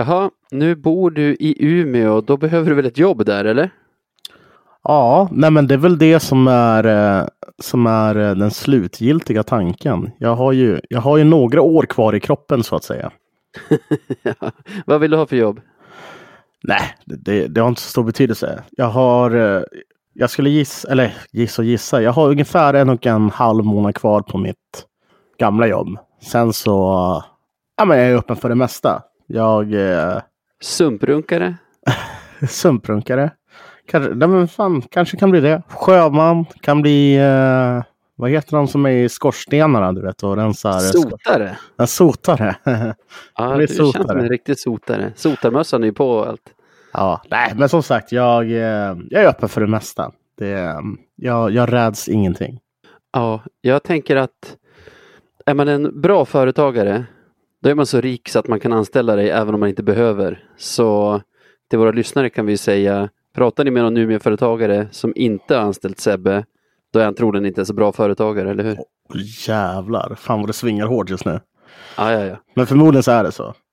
Jaha, nu bor du i Umeå. Då behöver du väl ett jobb där, eller? Ja, nej men det är väl det som är, eh, som är eh, den slutgiltiga tanken. Jag har, ju, jag har ju några år kvar i kroppen så att säga. Ja. Vad vill du ha för jobb? Nej, det, det, har inte så stor betydelse. Jag har, eh, jag skulle gissa, eller gissa och gissa, jag har ungefär en och en halv månad kvar på mitt gamla jobb. Sen så, ja men jag är öppen för det mesta. Jag är Sumprunkare? sumprunkare. Kanske, men fan, kanske kan bli det. Sjöman, kan bli, eh, vad heter de som är i skorstenarna du vet och rensar? Sotare? Ja, sotare. Ja, Det känns som en riktig sotare. Sotarmössan är ju på allt. ja, nej men som sagt, jag, eh, jag är öppen för det mesta. Det, eh, jag, jag räds ingenting. Ja, jag tänker att är man en bra företagare, då är man så rik så att man kan anställa dig även om man inte behöver. Så till våra lyssnare kan vi säga, pratar ni med någon Umeå-företagare som inte har anställt Sebbe, då är han troligen inte så bra företagare, eller hur? Åh, jävlar, fan vad det svingar hårt just nu. Ja, ja, ja. Men förmodligen så är det så.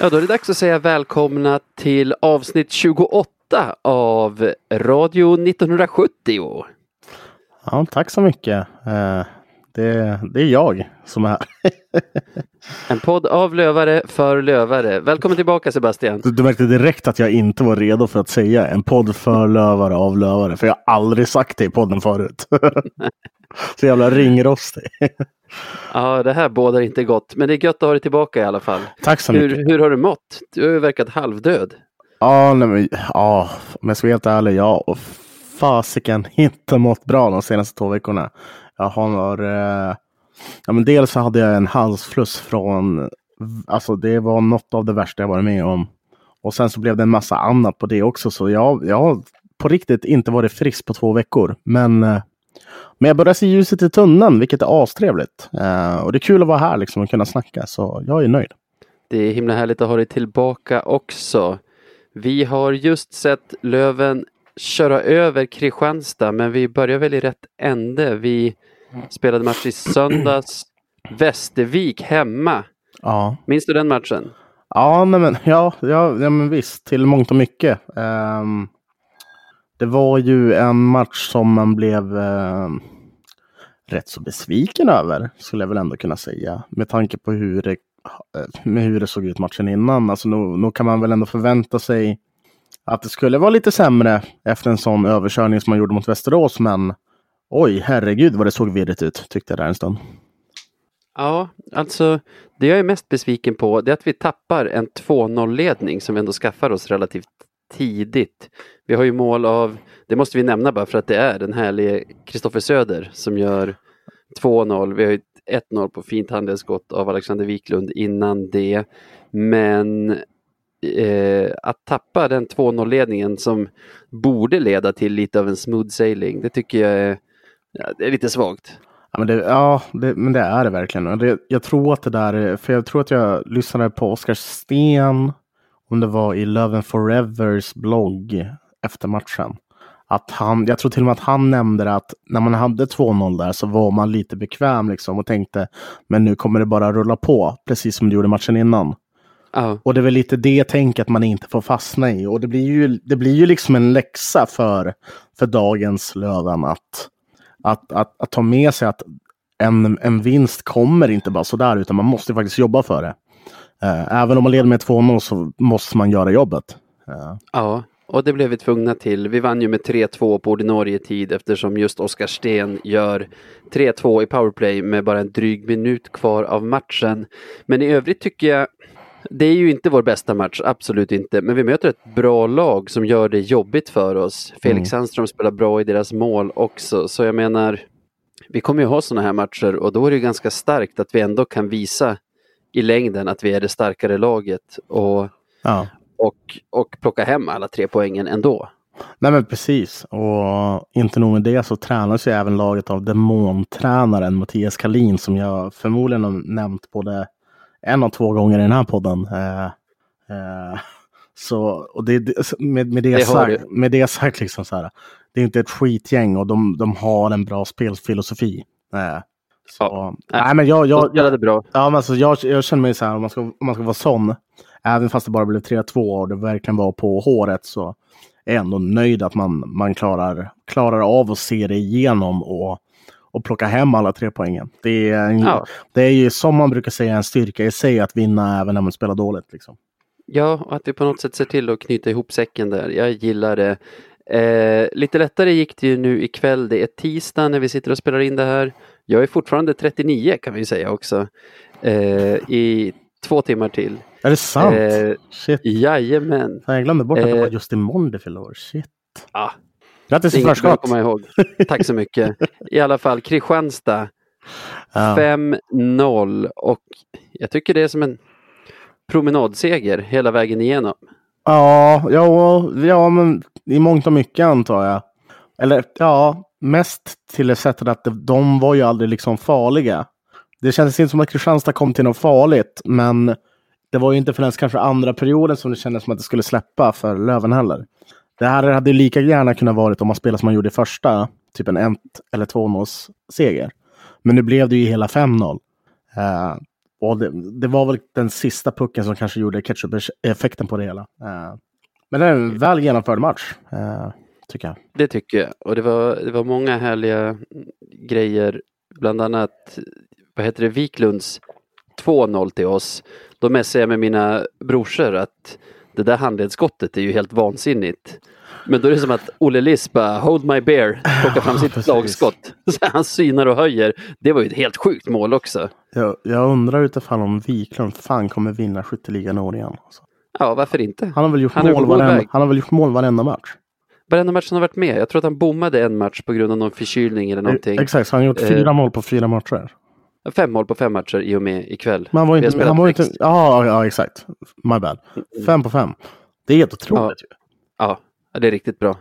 Ja, då är det dags att säga välkomna till avsnitt 28 av Radio 1970. Ja, tack så mycket. Eh, det, det är jag som är här. En podd av lövare för lövare. Välkommen tillbaka Sebastian. Du, du märkte direkt att jag inte var redo för att säga en podd för lövare av lövare. För jag har aldrig sagt det i podden förut. så jävla ringrostig. Ja, det här bådar inte gott, men det är gött att ha dig tillbaka i alla fall. Tack så mycket. Hur, hur har du mått? Du har ju verkat halvdöd. Ja, nej, men, ja, om jag ska vara helt ärlig, ja, och fasiken inte mått bra de senaste två veckorna. Jag har, eh, ja men dels så hade jag en halsfluss från, alltså det var något av det värsta jag varit med om. Och sen så blev det en massa annat på det också, så jag, jag har på riktigt inte varit frisk på två veckor. Men, eh, men jag börjar se ljuset i tunneln, vilket är astrevligt. Eh, och det är kul att vara här liksom och kunna snacka, så jag är nöjd. Det är himla härligt att ha dig tillbaka också. Vi har just sett Löven köra över Kristianstad, men vi börjar väl i rätt ände. Vi spelade match i söndags. Västervik hemma. Ja. Minns du den matchen? Ja, nej men, ja, ja, ja, men visst, till mångt och mycket. Ehm, det var ju en match som man blev eh, rätt så besviken över, skulle jag väl ändå kunna säga. Med tanke på hur det, eh, med hur det såg ut matchen innan. Alltså, nog, nog kan man väl ändå förvänta sig att det skulle vara lite sämre efter en sån överkörning som man gjorde mot Västerås. Men oj, herregud vad det såg virrigt ut, tyckte jag där en stund. Ja, alltså det jag är mest besviken på det är att vi tappar en 2-0-ledning som vi ändå skaffar oss relativt tidigt. Vi har ju mål av, det måste vi nämna bara för att det är den härlige Kristoffer Söder som gör 2-0. Vi har ju 1-0 på fint handelsskott av Alexander Wiklund innan det. Men eh, att tappa den 2-0-ledningen som borde leda till lite av en smooth sailing, det tycker jag är, ja, det är lite svagt. Ja, men det, ja det, men det är det verkligen. Det, jag tror att det där, för jag tror att jag lyssnade på Oskar Sten, om det var i Love and Forevers blogg efter matchen. Att han, jag tror till och med att han nämnde att när man hade 2-0 där så var man lite bekväm liksom och tänkte men nu kommer det bara rulla på, precis som det gjorde matchen innan. Ja. Och det är väl lite det tänket man inte får fastna i. Och det blir ju, det blir ju liksom en läxa för, för dagens Löven att, att, att, att ta med sig att en, en vinst kommer inte bara sådär, utan man måste faktiskt jobba för det. Eh, även om man leder med 2-0 så måste man göra jobbet. Ja, och det blev vi tvungna till. Vi vann ju med 3-2 på ordinarie tid eftersom just Oskar Sten gör 3-2 i powerplay med bara en dryg minut kvar av matchen. Men i övrigt tycker jag det är ju inte vår bästa match, absolut inte. Men vi möter ett bra lag som gör det jobbigt för oss. Felix Mm. Sandström spelar bra i deras mål också, så jag menar, vi kommer ju ha sådana här matcher och då är det ju ganska starkt att vi ändå kan visa i längden att vi är det starkare laget och, Ja. och, och plocka hem alla tre poängen ändå. Nej men precis. Och inte nog med det så tränas ju även laget av demontränaren Mattias Kalin som jag förmodligen har nämnt både en och två gånger i den här podden. Eh, eh, så, och det, med, med, det Det sagt, med det sagt, liksom så här, det är inte ett skitgäng och de, de har en bra spelfilosofi. Eh, så, Ja. nej, men jag, jag, jag, bra. Ja, men alltså, jag, jag känner mig så här, om man, ska, om man ska vara sån, även fast det bara blev 3-2 och det verkligen var på håret, så är jag ändå nöjd att man, man klarar, klarar av att se det igenom och, och plocka hem alla tre poängen. Det är, en, Ja. det är ju som man brukar säga en styrka i sig att vinna även när man spelar dåligt. Liksom. Ja, och att vi på något sätt ser till att knyta ihop säcken där. Jag gillar det. Eh, lite lättare gick det ju nu ikväll. Det är tisdag när vi sitter och spelar in det här. Jag är fortfarande 39 kan vi säga också. Eh, I två timmar till. Är det sant? Eh, Shit. Jajamän. Jag glömde bort att det eh, var just imorgon det fyller år. Shit. Ah, Grattis i förskott! komma ihåg. Tack så mycket. I alla fall Kristianstad Ja. 5-0 och jag tycker det är som en promenadseger hela vägen igenom. Ja, ja, ja, men i mångt och mycket antar jag. Eller ja, mest till det sättet att de- var ju aldrig liksom farliga. Det kändes inte som att Kristianstad kom till något farligt, men det var ju inte förrän kanske andra perioden som det kändes som att det skulle släppa för Löven heller. Det här hade lika gärna kunnat varit om man spelade som man gjorde i första, typ en 1 eller 2 seger. Men nu blev det ju hela 5-0. Eh, och det, det var väl den sista pucken som kanske gjorde ketchup-effekten på det hela. Eh, men det är en väl genomförd match, eh, tycker jag. Det tycker jag. Och det var, det var många härliga grejer. Bland annat, vad heter det, Wiklunds 2-0 till oss. Då messade jag med mina brorsor att det där handledsskottet är ju helt vansinnigt. Men då är det som att Olle Liss bara hold my bear, plockar fram sitt Precis. slagskott. Så han synar och höjer. Det var ju ett helt sjukt mål också. Jag, jag undrar utifall om Wiklund fan kommer vinna skytteligan i år igen. Alltså. Ja, varför inte? Han har väl gjort, Han mål, varenda, han har väl gjort mål varenda match? Varenda match han har varit med. Jag tror att han bommade en match på grund av någon förkylning eller någonting. Exakt, han har gjort Eh. fyra mål på fyra matcher. Fem mål på fem matcher i och med ikväll. Men han var inte, han var inte, sex. ja, ja, exakt. My bad. Fem på fem. Det är helt otroligt. ju. Ja, det är riktigt bra.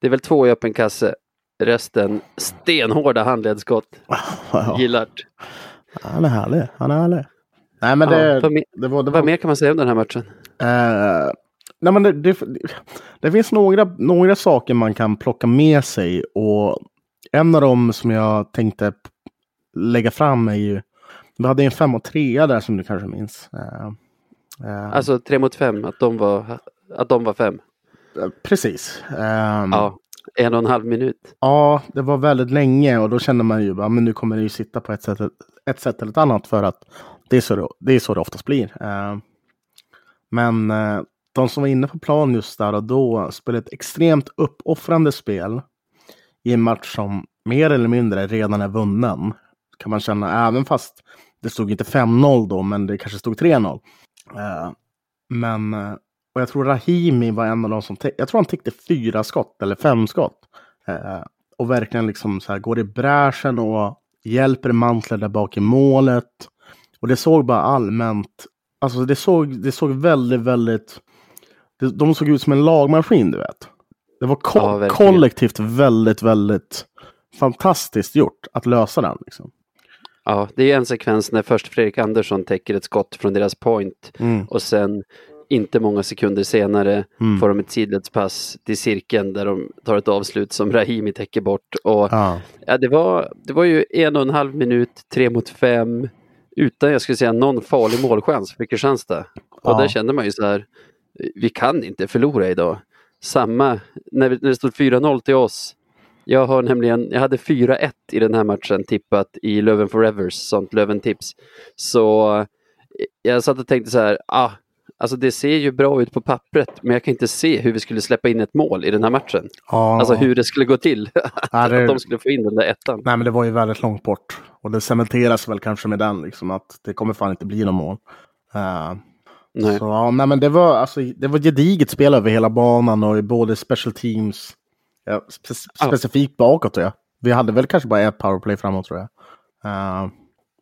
Det är väl två i öppen kasse. Resten stenhårda handledsskott. Ja, Gillar. han är härlig. Han är härlig. Nej, men Ja, det, vad, mer, det var... Det var vad mer kan man säga om den här matchen? Eh, nej, men det, det, det finns några, några saker man kan plocka med sig och en av dem som jag tänkte lägga fram är ju vi hade en fem och trea där som du kanske minns. Eh, eh, Alltså tre mot fem, att de var, att de var fem. Precis. Ehm, Ja, en och en halv minut. Ja, det var väldigt länge och då kände man ju att nu kommer det ju sitta på ett sätt, ett sätt eller ett annat för att det är så det, det, är så det oftast blir. Eh, men eh, de som var inne på plan just där och då spelade ett extremt uppoffrande spel i en match som mer eller mindre redan är vunnen. Kan man känna, även fast det stod inte 5-0 då, men det kanske stod 3-0. Uh, eh, men, eh, och jag tror Rahimi var en av de som, jag tror han täckte fyra skott eller fem skott. Uh, och verkligen liksom så här går i bräschen och hjälper Mantler där bak i målet. Och det såg bara allmänt, alltså det såg, det såg väldigt, väldigt, de såg ut som en lagmaskin du vet. Det var ko- Ja, kollektivt väldigt, väldigt fantastiskt gjort att lösa den. Liksom. Ja, det är en sekvens när först Fredrik Andersson täcker ett skott från deras point Mm. och sen inte många sekunder senare Mm. får de ett sidledspass till cirkeln där de tar ett avslut som Rahimi täcker bort. Och Ja. Ja, det, var, det var ju en och en halv minut, tre mot fem, utan jag skulle säga någon farlig målchans för Kristianstad. Och Ja. där kände man ju så här, vi kan inte förlora idag. Samma, när, när det stod 4-0 till oss. Jag har nämligen, jag hade 4-1 i den här matchen tippat i Löven Forevers, sånt Löven-tips. Så eh, jag satt och tänkte så här, ah, alltså det ser ju bra ut på pappret, men jag kan inte se hur vi skulle släppa in ett mål i den här matchen. Ja. Alltså hur det skulle gå till. Att det- de skulle få in den där ettan. Nej, men det var ju väldigt långt bort. Och det cementeras väl kanske med den, liksom, att det kommer fan inte bli någon mål. Eh, Nej. Så, ja, nej, men det var, alltså, det var gediget spel över hela banan och i både special teams, ja, spe specifikt bakåt. tror jag. Vi hade väl kanske bara ett powerplay framåt tror jag. Eh,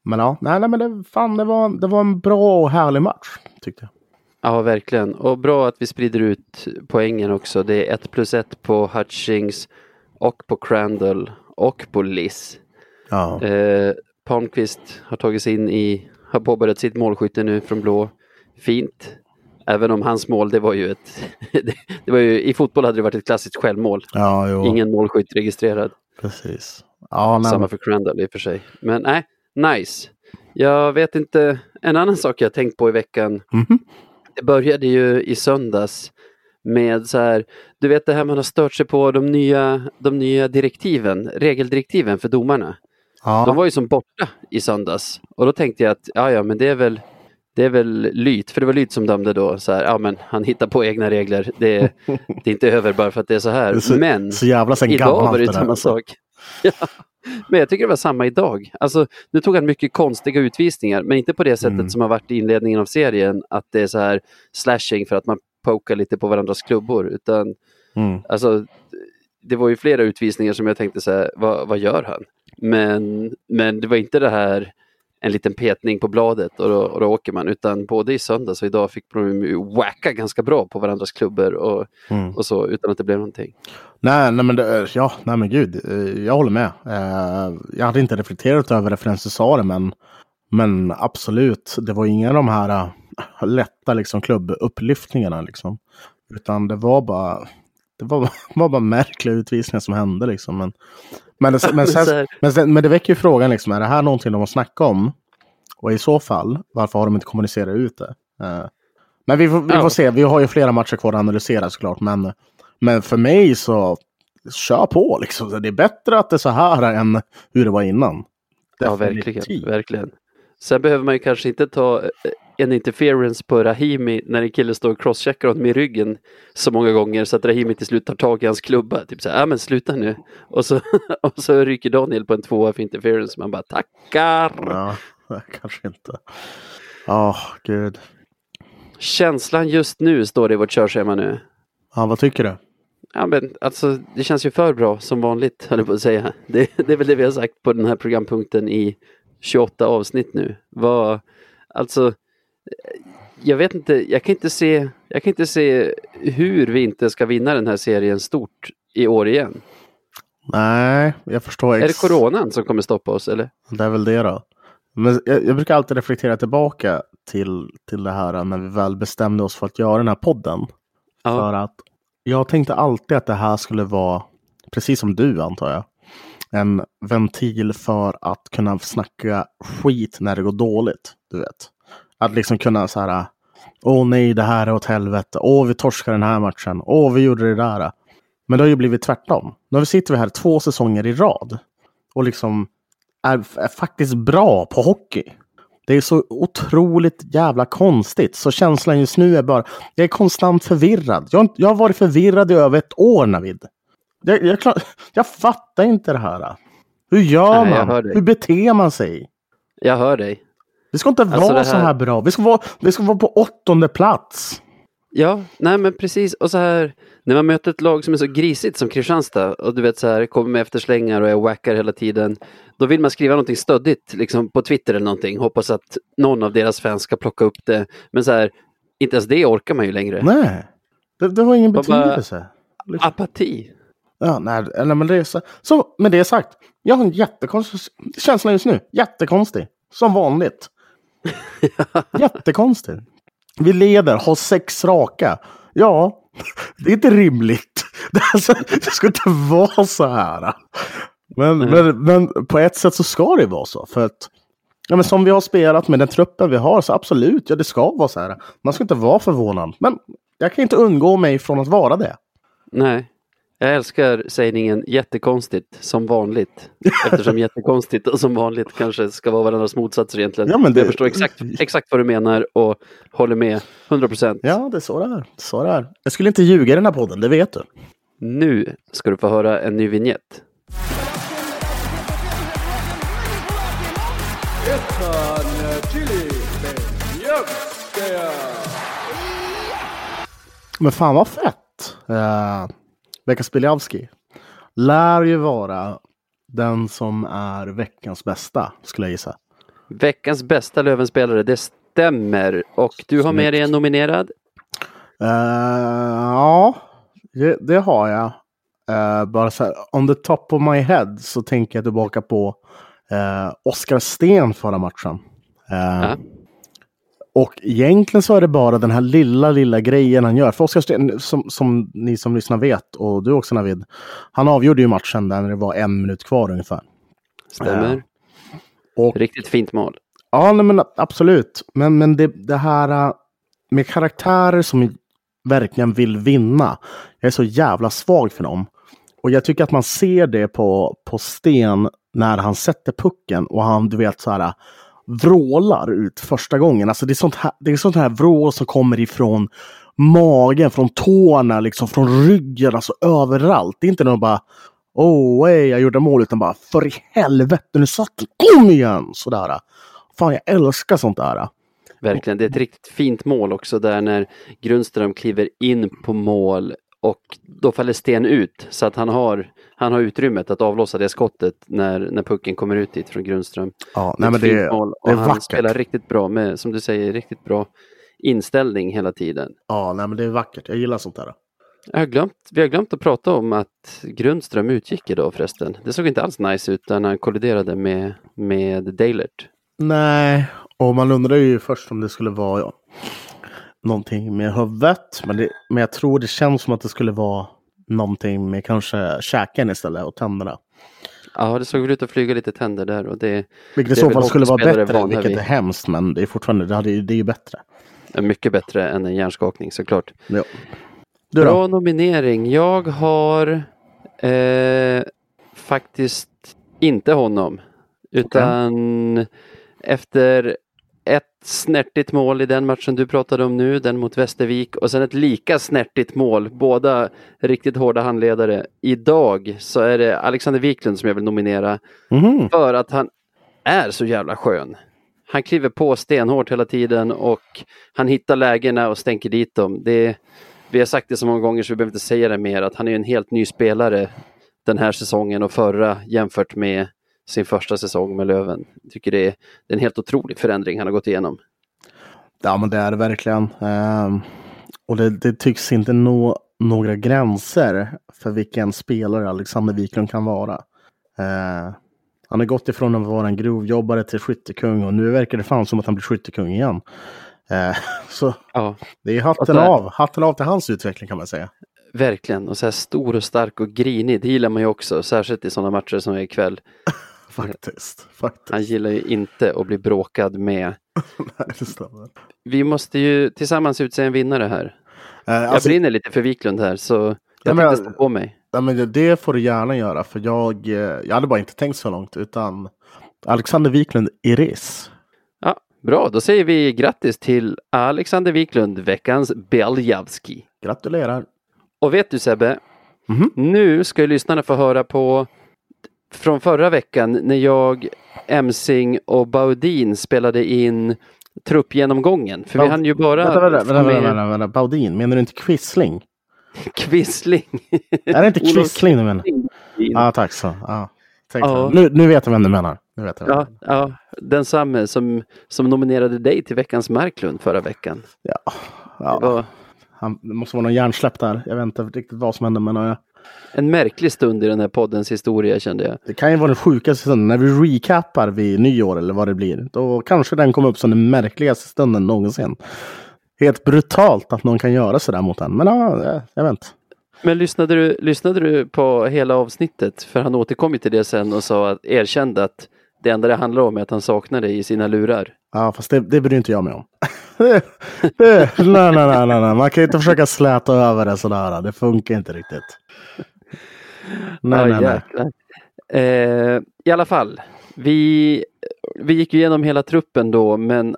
men ja, nej, nej men det, fan, det, var, det var en bra och härlig match tyckte jag. Ja, verkligen. Och bra att vi sprider ut poängen också. Det är 1 plus 1 på Hutchings och på Crandall och på Liss. Ja, Eh, Palmqvist har tagit sig in i, har påbörjat sitt målskytte nu från blå. Fint. Även om hans mål, det var ju ett, det, var ju, i fotboll hade det varit ett klassiskt självmål. ja jo, Ingen målskytt registrerad. precis. Ja, nej, Samma men, för Crandall i och för sig. Men nej, nice. Jag vet inte, en annan sak jag tänkt på i veckan. Mhm. Det började ju i söndags med så här, du vet det här man har stört sig på de nya, de nya direktiven, regeldirektiven för domarna. ja, De var ju som borta i söndags och då tänkte jag att ja, ja, men det är väl det är väl Lyt, för det var Lyt som dömde då, så här, ja men han hittar på egna regler, det, är- det är inte över bara för att det är så här. Det är så- men så jävla sen idag var det där, samma sak. Ja. Men jag tycker det var samma idag. Alltså, nu tog han mycket konstiga utvisningar, men inte på det sättet Mm. som har varit i inledningen av serien, att det är så här slashing för att man pokar lite på varandras klubbor, utan Mm. alltså, det var ju flera utvisningar som jag tänkte så här, vad, vad gör han? Men, men det var inte det här en liten petning på bladet och då, och då åker man, utan både i söndags och idag fick de wacka ganska bra på varandras klubbor och, Mm. och så, utan att det blev någonting. Nej, nej, men det, ja, nej, men gud, eh, jag håller med. Eh, Jag hade inte reflekterat över det förrän du sa det, men, men absolut, det var inga av de här eh, lätta liksom, klubbupplyftningarna. Liksom. Utan det var bara, det var, var bara märkliga utvisningar som hände. Liksom. Men, men, det, men, sen, men, sen, men det väcker ju frågan, liksom, är det här någonting de har snackat om? Och i så fall, varför har de inte kommunicerat ut det? Eh, Men vi får, vi Ja. får se, vi har ju flera matcher kvar att analysera såklart. Men, men för mig så, kör på liksom. Det är bättre att det är så här än hur det var innan. Ja, Definitivt. verkligen, verkligen. Sen behöver man ju kanske inte ta eh, en interference på Rahimi när en kille står och crosscheckar honom i ryggen så många gånger så att Rahimi till slut tar tag i hans klubba. Typ så här, ja men sluta nu. Och så, och så rycker Daniel på en tvåa för interference. Man bara tackar. Ja, kanske inte. Ja, gud. Känslan just nu står det i vårt körschema nu. Ja, vad tycker du? Ja men alltså det känns ju för bra som vanligt höll jag på att säga. Det, det är väl det vi har sagt på den här programpunkten i 28 avsnitt nu. Vad, alltså, jag vet inte, jag kan inte se, jag kan inte se hur vi inte ska vinna den här serien stort i år igen. Nej, jag förstår. Är det coronan som kommer stoppa oss eller? Det är väl det då. Men jag, jag brukar alltid reflektera tillbaka till, till det här när vi väl bestämde oss för att göra den här podden. Ja. För att jag tänkte alltid att det här skulle vara, precis som du antar jag, en ventil för att kunna snacka skit när det går dåligt. Du vet. Att liksom kunna så här, åh nej, det här är åt helvete, åh vi torskar den här matchen, åh vi gjorde det där. Men det har ju blivit tvärtom. Nu sitter vi här två säsonger i rad och liksom är, är faktiskt bra på hockey. Det är så otroligt jävla konstigt. Så känslan just nu är bara, jag är konstant förvirrad. Jag, jag har varit förvirrad i över ett år Navid. Jag, jag, klar, jag fattar inte det här. Hur gör Nej, man? Hur beter man sig? Jag hör dig. Vi ska inte Alltså, vara det så här- här bra. Vi ska vara, vi ska vara på åttonde plats. Ja, nej men precis. Och så här, när man möter ett lag som är så grisigt som Kristianstad och du vet så här, kommer med efterslängar och är wackar hela tiden. Då vill man skriva någonting stöddigt liksom på Twitter eller någonting. Hoppas att någon av deras fans ska plocka upp det. Men så här, inte ens det orkar man ju längre. Nej, det, det har ingen bara- betydelse. Liksom. Apati. Ja, nej, nej, men det är så, så med det sagt. Jag har en jättekonstig känsla just nu. Jättekonstig. Som vanligt. Jättekonstig. Vi leder, har sex raka. Ja, det är inte rimligt. Det, ska inte vara så här. Men, men, men på ett sätt så ska det vara så. För att ja, men som vi har spelat med den truppen vi har så absolut, ja det ska vara så här. Man ska inte vara förvånad. Men jag kan inte undgå mig från att vara det. Nej. Jag älskar sägningen jättekonstigt som vanligt. Eftersom jättekonstigt och som vanligt kanske ska vara varandras motsatser egentligen. Ja, men det... Jag förstår exakt, exakt vad du menar och håller med 100 procent. Ja, det är så det är. så det är. Jag skulle inte ljuga i den här podden, det vet du. Nu ska du få höra en ny vignett. Men fan vad fett! Uh veckans Biljavski lär ju vara den som är veckans bästa, skulle jag gissa. Veckans bästa Lövenspelare, det stämmer. Och du har med dig en nominerad? Uh, ja, det, det, har jag. Uh, bara så här, on the top of my head så tänker jag tillbaka på uh, Oskar Sten förra matchen. Uh, och egentligen så är det bara den här lilla, lilla grejen han gör. För Oskar Sten, som, som ni som lyssnar vet, och du också Navid, han avgjorde ju matchen där när det var en minut kvar ungefär. Stämmer. och, Riktigt fint mål. Ja, nej, men absolut. Men, men det, det här med karaktärer som verkligen vill vinna. Jag är så jävla svag för dem. Och jag tycker att man ser det på, på Sten när han sätter pucken och han, du vet, så här vrålar ut första gången. Alltså det är sånt här, det är sånt här vrål som kommer ifrån magen, från tårna, liksom från ryggen, alltså överallt. Det är inte någon bara Oh, hey, jag gjorde mål, utan bara för i helvete, nu satt Kom igen! Sådär. Fan, jag älskar sånt där. Verkligen, det är ett riktigt fint mål också där när Grundström kliver in på mål och då faller Sten ut så att han har, han har utrymmet att avlossa det skottet när, när pucken kommer ut dit från Grundström. Ja, nej, men det, det är han vackert. spelar riktigt bra med, som du säger, riktigt bra inställning hela tiden. Ja, nej, men det är vackert. Jag gillar sånt där. Jag har glömt, vi har glömt att prata om att Grundström utgick idag förresten. Det såg inte alls nice ut när han kolliderade med, med Dalert. Nej, och man undrar ju först om det skulle vara ja, någonting med huvudet. Men, det, men jag tror det känns som att det skulle vara någonting med kanske käken istället och tänderna. Ja, det såg väl ut att flyga lite tänder där. Och det, vilket i så fall skulle vara bättre, vilket är hemskt. Men det är fortfarande det, hade, det är ju bättre. Mycket bättre än en hjärnskakning såklart. Ja. Du Bra nominering. Jag har eh, faktiskt inte honom. Utan okay. efter snärtigt mål i den matchen du pratade om nu, den mot Västervik och sen ett lika snärtigt mål, båda riktigt hårda handledare. Idag så är det Alexander Wiklund som jag vill nominera mm. för att han är så jävla skön. Han kliver på stenhårt hela tiden och han hittar lägena och stänker dit dem. Det, vi har sagt det så många gånger så vi behöver inte säga det mer att han är en helt ny spelare den här säsongen och förra jämfört med sin första säsong med Löven. Jag tycker det är, det är en helt otrolig förändring han har gått igenom. Ja, men det är det verkligen. Um, och det, det, tycks inte nå några gränser för vilken spelare Alexander Wiklund kan vara. Uh, han har gått ifrån att vara en grovjobbare till skyttekung och nu verkar det fan som att han blir skyttekung igen. Uh, så ja. det är hatten av. Hatten av till hans utveckling kan man säga. Verkligen, och så här stor och stark och grinig, det gillar man ju också, särskilt i sådana matcher som är ikväll. Faktiskt, faktiskt. Han gillar ju inte att bli bråkad med. Nej, det stämmer. Vi måste ju tillsammans utse en vinnare här. Eh, alltså, jag brinner lite för Wiklund här så jag tänkte stå på mig. Ja, men det får du gärna göra för jag, eh, jag hade bara inte tänkt så långt utan Alexander Wiklund Iris. Ja, bra, då säger vi grattis till Alexander Wiklund, veckans Beljavski. Gratulerar! Och vet du Sebbe, mm -hmm. nu ska lyssnarna få höra på från förra veckan när jag, Emsing och Baudin spelade in truppgenomgången. För Baud vi hann ju bara... Vänta, vänta, vänta, vänta, vänta, vänta, Baudin, menar du inte Quisling? Quisling? är det inte Quisling du menar? Ja, ah, tack så. Ah. Ja. Nu, nu vet jag vem du menar. Nu vet jag ja, ja, densamme som, som nominerade dig till veckans Marklund förra veckan. Ja, ja. Det, var... Han, det måste vara någon hjärnsläpp där. Jag vet inte riktigt vad som hände men jag, en märklig stund i den här poddens historia kände jag. Det kan ju vara den sjukaste stunden. När vi recappar vid nyår eller vad det blir. Då kanske den kommer upp som den märkligaste stunden någonsin. Helt brutalt att någon kan göra sådär mot en. Men ja, jag vet. Men lyssnade du, lyssnade du på hela avsnittet? För han återkom ju till det sen och sa att, erkände att det enda det handlar om är att han saknar dig i sina lurar. Ja, fast det, det bryr inte jag mig om. det, det, nej, nej, nej, nej, man kan inte försöka släta över det sådär. Det funkar inte riktigt. Nej, ja, nej, nej. Eh, I alla fall, vi, vi gick igenom hela truppen då men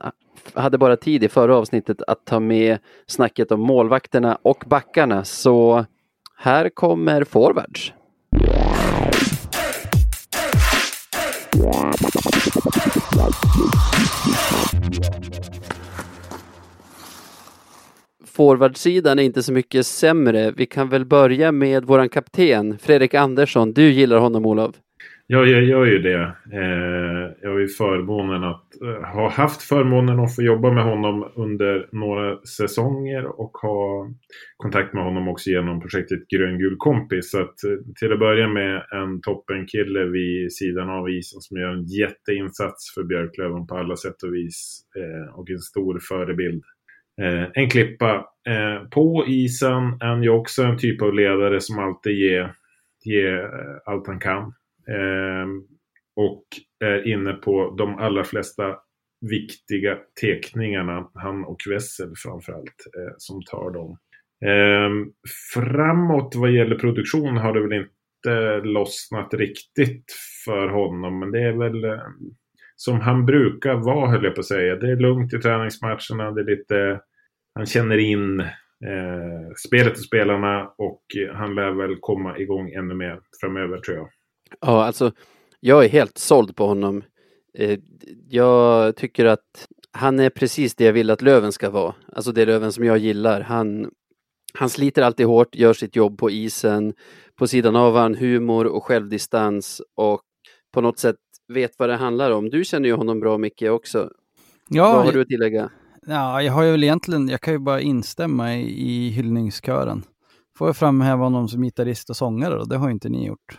hade bara tid i förra avsnittet att ta med snacket om målvakterna och backarna så här kommer forwards forwardsidan är inte så mycket sämre. Vi kan väl börja med våran kapten, Fredrik Andersson. Du gillar honom, Olof? Ja, jag gör ju det. Eh, jag har ju förmånen att eh, ha haft förmånen att få jobba med honom under några säsonger och ha kontakt med honom också genom projektet Gröngul kompis. Så att eh, till att börja med en toppenkille vid sidan av isen som gör en jätteinsats för Björklöven på alla sätt och vis eh, och en stor förebild. Eh, en klippa. På isen är han ju också en typ av ledare som alltid ger, ger allt han kan. Ehm, och är inne på de allra flesta viktiga teckningarna, han och Wessel framförallt, eh, som tar dem. Ehm, framåt vad gäller produktion har det väl inte lossnat riktigt för honom, men det är väl eh, som han brukar vara, höll jag på att säga. Det är lugnt i träningsmatcherna, det är lite, han känner in eh, spelet och spelarna och han lär väl komma igång ännu mer framöver tror jag. Ja, alltså jag är helt såld på honom. Eh, jag tycker att han är precis det jag vill att Löven ska vara. Alltså det Löven som jag gillar. Han, han sliter alltid hårt, gör sitt jobb på isen. På sidan av han humor och självdistans och på något sätt vet vad det handlar om. Du känner ju honom bra Micke också. Ja, vad har du att tillägga? Ja, jag har ju väl egentligen, jag kan ju bara instämma i, i hyllningskören. Får jag framhäva honom som gitarrist och sångare då? Det har inte ni gjort.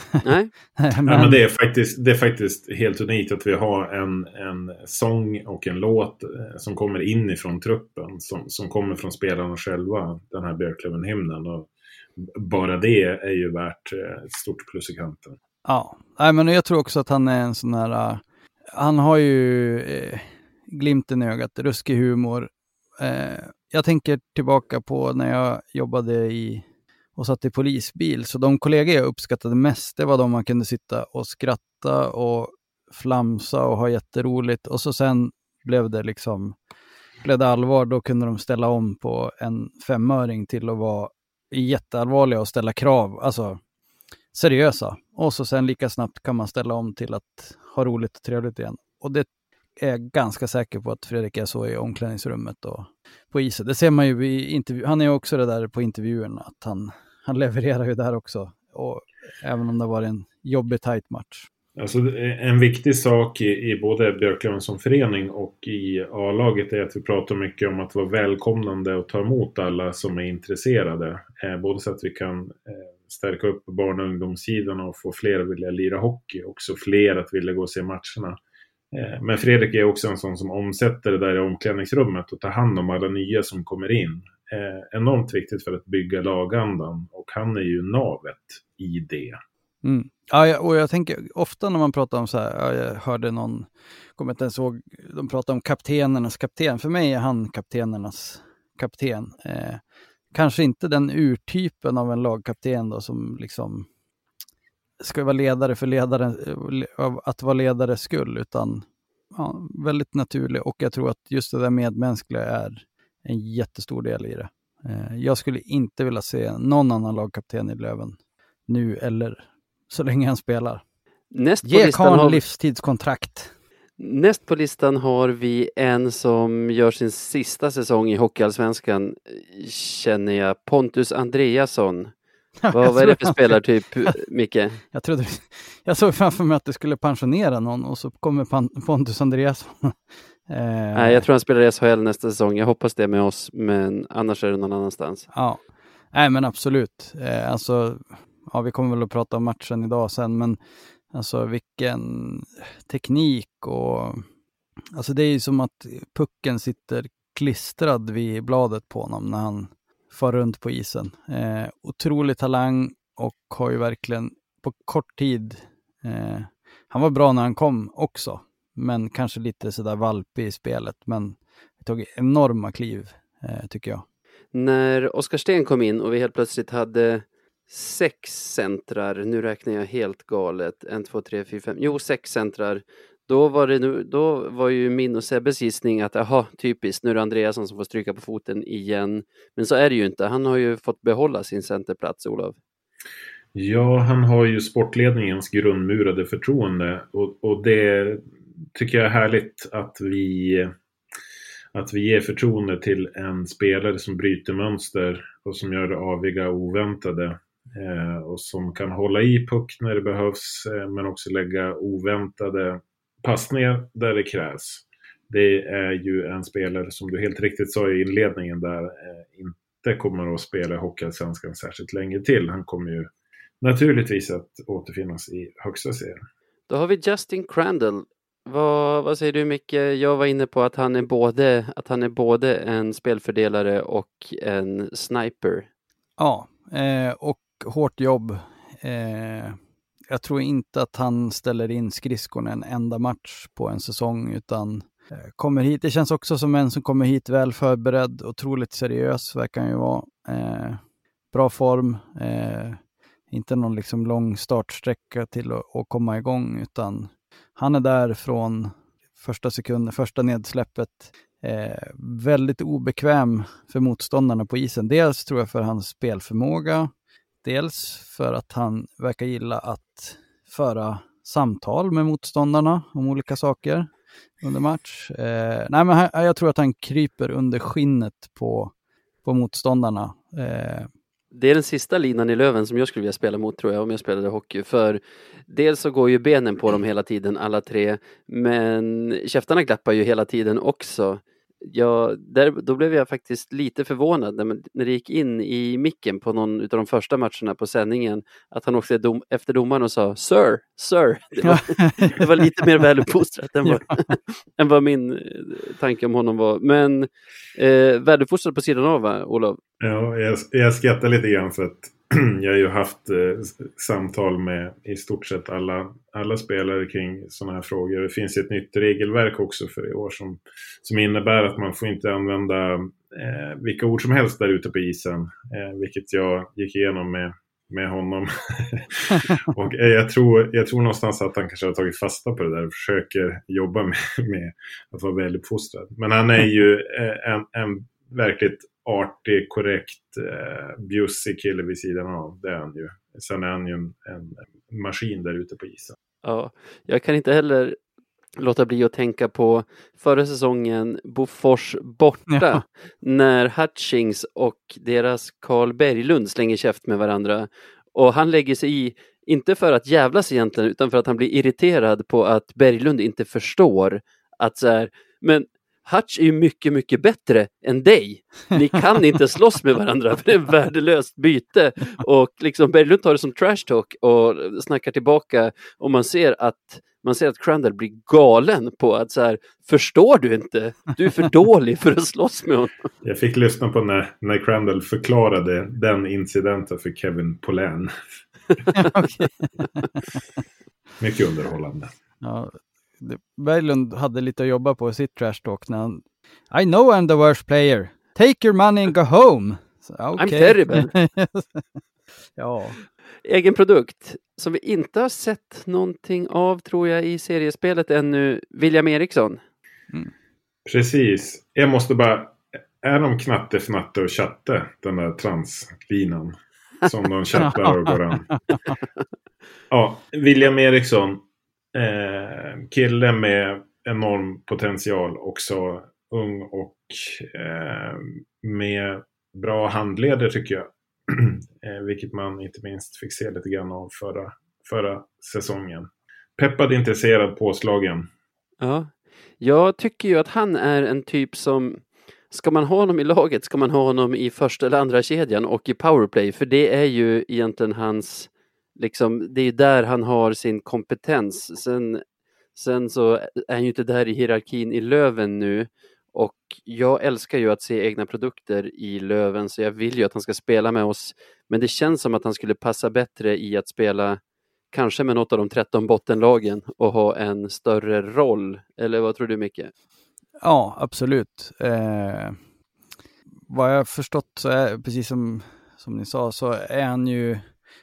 Nej. men... Ja, men det, är faktiskt, det är faktiskt helt unikt att vi har en, en sång och en låt eh, som kommer inifrån truppen. Som, som kommer från spelarna själva, den här Björklöven-hymnen. bara det är ju värt eh, ett stort plus i kanten. Ja, Nej, men jag tror också att han är en sån här... Uh, han har ju eh, glimten i ögat, ruskig humor. Eh, jag tänker tillbaka på när jag jobbade i och satt i polisbil. Så de kollegor jag uppskattade mest, det var de man kunde sitta och skratta och flamsa och ha jätteroligt. Och så sen blev det liksom, blev det allvar, då kunde de ställa om på en femöring till att vara jätteallvarliga och ställa krav, alltså seriösa. Och så sen lika snabbt kan man ställa om till att ha roligt och trevligt igen. Och det är jag ganska säker på att Fredrik är så i omklädningsrummet och på isen. Det ser man ju i intervju. Han är också det där på intervjuerna, att han, han levererar ju där också. Och även om det var en jobbig tajt match. Alltså, en viktig sak i, i både Björklöven som förening och i A-laget är att vi pratar mycket om att vara välkomnande och ta emot alla som är intresserade. Eh, både så att vi kan eh, stärka upp barn och ungdomssidan och få fler att vilja lira hockey. Också fler att vilja gå och se matcherna. Eh, men Fredrik är också en sån som omsätter det där i omklädningsrummet och tar hand om alla nya som kommer in eh, enormt viktigt för att bygga lagandan och han är ju navet i det. Mm. Ja, och jag tänker ofta när man pratar om så här, jag hörde någon, kommer inte ens ihåg, de pratar om kaptenernas kapten. För mig är han kaptenernas kapten. Eh, kanske inte den urtypen av en lagkapten då som liksom ska vara ledare för ledaren, eh, att vara ledare skull, utan ja, väldigt naturlig och jag tror att just det där medmänskliga är en jättestor del i det. Eh, jag skulle inte vilja se någon annan lagkapten i Löven nu eller så länge han spelar. Näst Ge karln har... livstidskontrakt. Näst på listan har vi en som gör sin sista säsong i Hockeyallsvenskan, känner jag, Pontus Andreasson. Vad, vad är det för spelartyp, Micke? Jag, trodde, jag såg framför mig att du skulle pensionera någon och så kommer Pontus Andreasson. Eh, Nej, jag tror han spelar i SHL nästa säsong. Jag hoppas det med oss, men annars är det någon annanstans. Ja, Nej, men absolut. Eh, alltså, ja, vi kommer väl att prata om matchen idag sen, men alltså vilken teknik och alltså det är ju som att pucken sitter klistrad vid bladet på honom när han far runt på isen. Eh, otrolig talang och har ju verkligen på kort tid, eh, han var bra när han kom också, men kanske lite sådär valpig i spelet. Men det tog enorma kliv, eh, tycker jag. När Oskar Sten kom in och vi helt plötsligt hade sex centrar, nu räknar jag helt galet, en, två, tre, fyra, fem, jo sex centrar då var, det nu, då var ju min och Sebbes gissning att jaha, typiskt, nu är det Andreasson som får stryka på foten igen. Men så är det ju inte. Han har ju fått behålla sin centerplats, Olof. Ja, han har ju sportledningens grundmurade förtroende och, och det tycker jag är härligt att vi att vi ger förtroende till en spelare som bryter mönster och som gör det aviga och oväntade. Eh, och som kan hålla i puck när det behövs eh, men också lägga oväntade passningar där det krävs. Det är ju en spelare som du helt riktigt sa i inledningen där eh, inte kommer att spela i Hockeyallsvenskan särskilt länge till. Han kommer ju naturligtvis att återfinnas i högsta serien. Då har vi Justin Crandall. Vad, vad säger du Micke? Jag var inne på att han är både, att han är både en spelfördelare och en sniper. Ja, eh, och hårt jobb. Eh, jag tror inte att han ställer in skridskorna en enda match på en säsong utan eh, kommer hit. Det känns också som en som kommer hit väl förberedd, otroligt seriös verkar han ju vara. Eh, bra form, eh, inte någon liksom lång startsträcka till att komma igång utan han är där från första sekunden, första nedsläppet. Eh, väldigt obekväm för motståndarna på isen. Dels tror jag för hans spelförmåga, dels för att han verkar gilla att föra samtal med motståndarna om olika saker under match. Eh, nej, men här, jag tror att han kryper under skinnet på, på motståndarna. Eh, det är den sista linan i Löven som jag skulle vilja spela mot tror jag om jag spelade hockey. För dels så går ju benen på dem hela tiden alla tre. Men käftarna glappar ju hela tiden också. Ja, där, då blev jag faktiskt lite förvånad när, när det gick in i micken på någon av de första matcherna på sändningen att han också dom, efter domaren och sa Sir, Sir. Det var, det var lite mer väluppfostrat än, vad, än vad min eh, tanke om honom var. Men eh, väluppfostrad på sidan av, va, Olof? Ja, jag, jag skrattar lite grann för att jag har ju haft eh, samtal med i stort sett alla, alla spelare kring sådana här frågor. Det finns ett nytt regelverk också för i år som, som innebär att man får inte använda eh, vilka ord som helst där ute på isen. Eh, vilket jag gick igenom med, med honom. och eh, jag, tror, jag tror någonstans att han kanske har tagit fasta på det där och försöker jobba med, med att vara väluppfostrad. Men han är ju eh, en, en verkligt artig, korrekt, eh, bjussig kille vid sidan av. Det är han ju. Sen är han ju en, en maskin där ute på isen. Ja, jag kan inte heller låta bli att tänka på förra säsongen Bofors borta ja. när Hutchings och deras Karl Berglund slänger käft med varandra och han lägger sig i, inte för att jävlas egentligen utan för att han blir irriterad på att Berglund inte förstår att så här, men Hutch är ju mycket, mycket bättre än dig. Ni kan inte slåss med varandra för det är värdelöst byte. Och liksom Berglund tar det som trash talk och snackar tillbaka och man ser att man ser att Crandall blir galen på att så här, förstår du inte? Du är för dålig för att slåss med honom. Jag fick lyssna på när, när Crandall förklarade den incidenten för Kevin Polän. Mycket underhållande. Ja, Berglund hade lite att jobba på i sitt trash talk när han I know I'm the worst player. Take your money and go home. Så, okay. I'm terrible. ja. Egen produkt som vi inte har sett någonting av tror jag i seriespelet ännu. William Eriksson. Mm. Precis. Jag måste bara... Är de knatte, fnatte och chatte, den där translinan? Som de chattar och går an. Ja, William Eriksson eh, kille med enorm potential också. Ung och eh, med bra handleder tycker jag. eh, vilket man inte minst fick se lite grann av förra, förra säsongen. Peppad, intresserad, påslagen. Ja, jag tycker ju att han är en typ som Ska man ha honom i laget ska man ha honom i första eller andra kedjan och i powerplay för det är ju egentligen hans liksom, det är där han har sin kompetens. Sen, sen så är han ju inte där i hierarkin i Löven nu och jag älskar ju att se egna produkter i Löven så jag vill ju att han ska spela med oss. Men det känns som att han skulle passa bättre i att spela kanske med något av de 13 bottenlagen och ha en större roll. Eller vad tror du Micke? Ja, absolut. Eh, vad jag förstått så är, precis som, som ni sa, så är han ju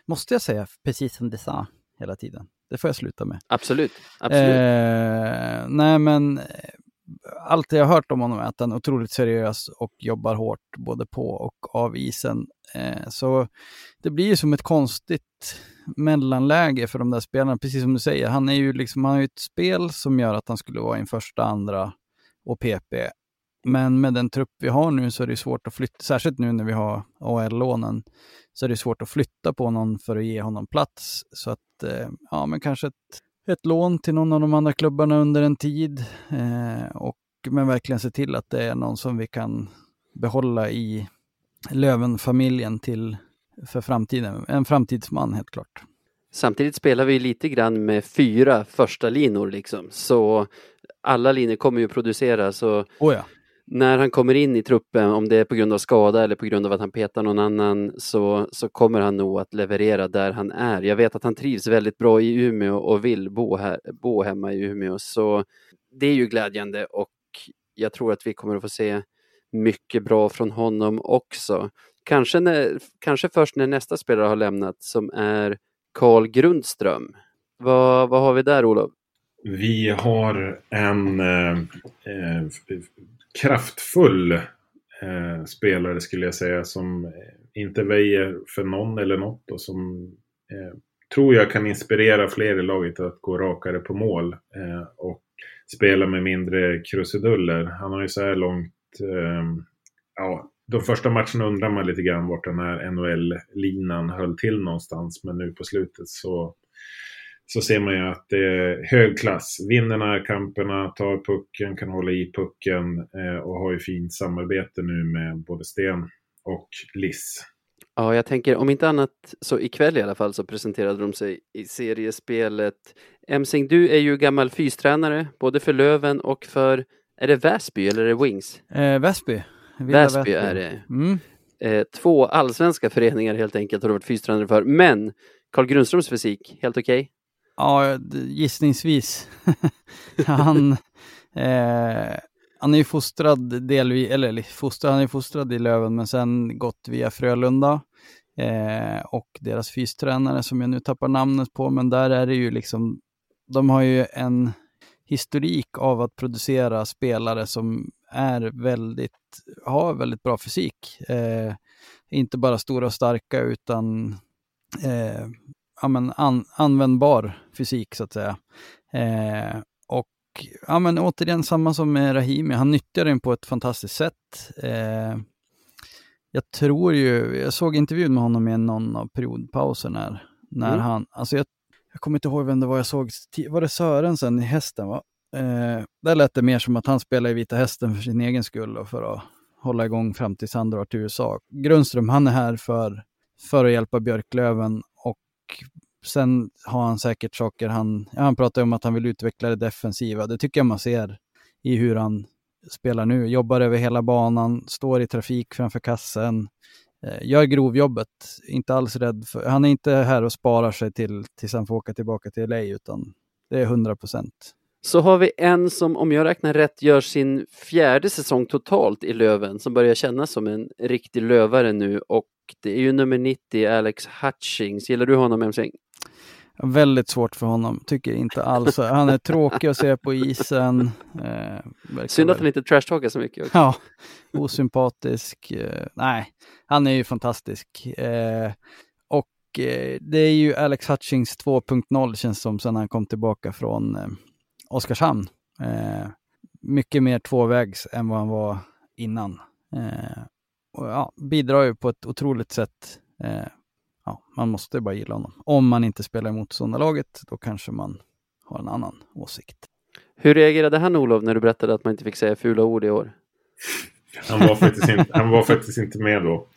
måste jag säga precis som det sa hela tiden. Det får jag sluta med. Absolut. Absolut. Eh, nej, men eh, allt jag har hört om honom är att han är otroligt seriös och jobbar hårt både på och av isen. Eh, så det blir ju som ett konstigt mellanläge för de där spelarna, precis som du säger. Han, är ju liksom, han har ju ett spel som gör att han skulle vara i en första, andra och PP. Men med den trupp vi har nu så är det svårt att flytta, särskilt nu när vi har AL-lånen, så är det svårt att flytta på någon för att ge honom plats. Så att, eh, ja men kanske ett, ett lån till någon av de andra klubbarna under en tid. Eh, och, men verkligen se till att det är någon som vi kan behålla i Löven-familjen till för framtiden. En framtidsman helt klart. Samtidigt spelar vi lite grann med fyra första linor liksom. Så alla linjer kommer ju produceras. Och oh ja. När han kommer in i truppen, om det är på grund av skada eller på grund av att han petar någon annan, så, så kommer han nog att leverera där han är. Jag vet att han trivs väldigt bra i Umeå och vill bo, här, bo hemma i Umeå. Så det är ju glädjande och jag tror att vi kommer att få se mycket bra från honom också. Kanske, när, kanske först när nästa spelare har lämnat som är Carl Grundström. Vad, vad har vi där Olof? Vi har en eh, eh, kraftfull eh, spelare skulle jag säga som eh, inte väjer för någon eller något och som eh, tror jag kan inspirera fler i laget att gå rakare på mål eh, och spela med mindre krusiduller. Han har ju så här långt eh, ja, de första matcherna undrar man lite grann vart den här NHL-linan höll till någonstans. Men nu på slutet så, så ser man ju att det är hög klass. Vinner närkamperna, tar pucken, kan hålla i pucken eh, och har ju fint samarbete nu med både Sten och Liss. Ja, jag tänker om inte annat så ikväll i alla fall så presenterade de sig i seriespelet. Emsing, du är ju gammal fystränare både för Löven och för, är det Väsby eller är det Wings? Eh, Väsby. Väsby, Väsby är det. Mm. Eh, två allsvenska föreningar helt enkelt har du varit fystränare för. Men Carl Grundströms fysik, helt okej? Okay? Ja, gissningsvis. han, eh, han är ju fostrad delvis, eller fostrad, han är fostrad i Löven men sen gått via Frölunda. Eh, och deras fystränare som jag nu tappar namnet på, men där är det ju liksom, de har ju en historik av att producera spelare som är väldigt, har väldigt bra fysik. Eh, inte bara stora och starka utan eh, ja, men an, användbar fysik så att säga. Eh, och ja, men återigen samma som med Rahimi, han nyttjar den på ett fantastiskt sätt. Eh, jag tror ju, jag såg intervjun med honom i någon av periodpauserna när mm. han, alltså jag, jag kommer inte ihåg vem det var jag såg, var det Sörensen i hästen? Va? Eh, där lät det mer som att han spelar i Vita Hästen för sin egen skull och för att hålla igång fram tills han drar till USA. Grundström, han är här för, för att hjälpa Björklöven sen har han säkert saker han, ja, han pratar om att han vill utveckla det defensiva. Det tycker jag man ser i hur han spelar nu. Jobbar över hela banan, står i trafik framför kassen, eh, gör grovjobbet. Inte alls rädd för, han är inte här och sparar sig till, tills han får åka tillbaka till LA utan det är 100 procent. Så har vi en som, om jag räknar rätt, gör sin fjärde säsong totalt i Löven, som börjar kännas som en riktig lövare nu och det är ju nummer 90, Alex Hutchings. Gillar du honom, Emsing? Väldigt svårt för honom, tycker jag inte alls. Han är tråkig att se på isen. Eh, Synd att han inte trashtalkar så mycket. Också. Ja, osympatisk. Eh, nej, han är ju fantastisk. Eh, och eh, det är ju Alex Hutchings 2.0 känns som sen han kom tillbaka från eh, Oskarshamn. Eh, mycket mer tvåvägs än vad han var innan. Eh, och ja, bidrar ju på ett otroligt sätt. Eh, ja, man måste bara gilla honom. Om man inte spelar i motståndarlaget, då kanske man har en annan åsikt. Hur reagerade han Olof när du berättade att man inte fick säga fula ord i år? Han var faktiskt inte, han var faktiskt inte med då.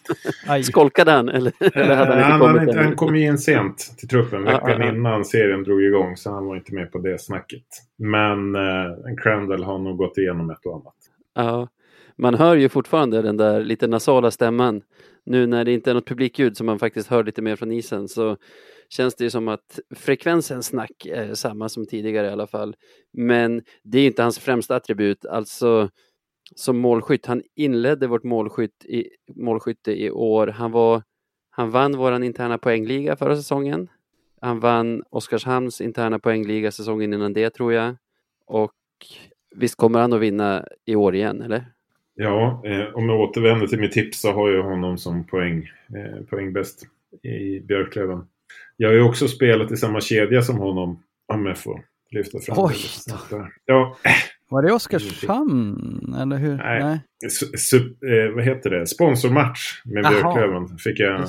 Skolkade han? Eller, eller hade han, inte han, kommit han, han kom in sent till truppen veckan innan serien drog igång. Så han var inte med på det snacket. Men eh, Crandall har nog gått igenom ett och annat. Ja, man hör ju fortfarande den där lite nasala stämman. Nu när det inte är något publikljud som man faktiskt hör lite mer från isen så känns det som att frekvensen snack är samma som tidigare i alla fall. Men det är inte hans främsta attribut. Alltså som målskytt. Han inledde vårt målskytt i, målskytte i år. Han, var, han vann vår interna poängliga förra säsongen. Han vann Oskarshamns interna poängliga säsongen innan det tror jag. Och visst kommer han att vinna i år igen, eller? Ja, eh, om jag återvänder till mitt tips så har jag honom som poäng, eh, poängbäst i Björklöven. Jag har ju också spelat i samma kedja som honom, om jag får lyfta fram Oj! det. Ja, Var det Oskarshamn, eller hur? Nej. Nej. Sup, eh, vad heter det? Sponsormatch med Björklöven. Fick jag eh,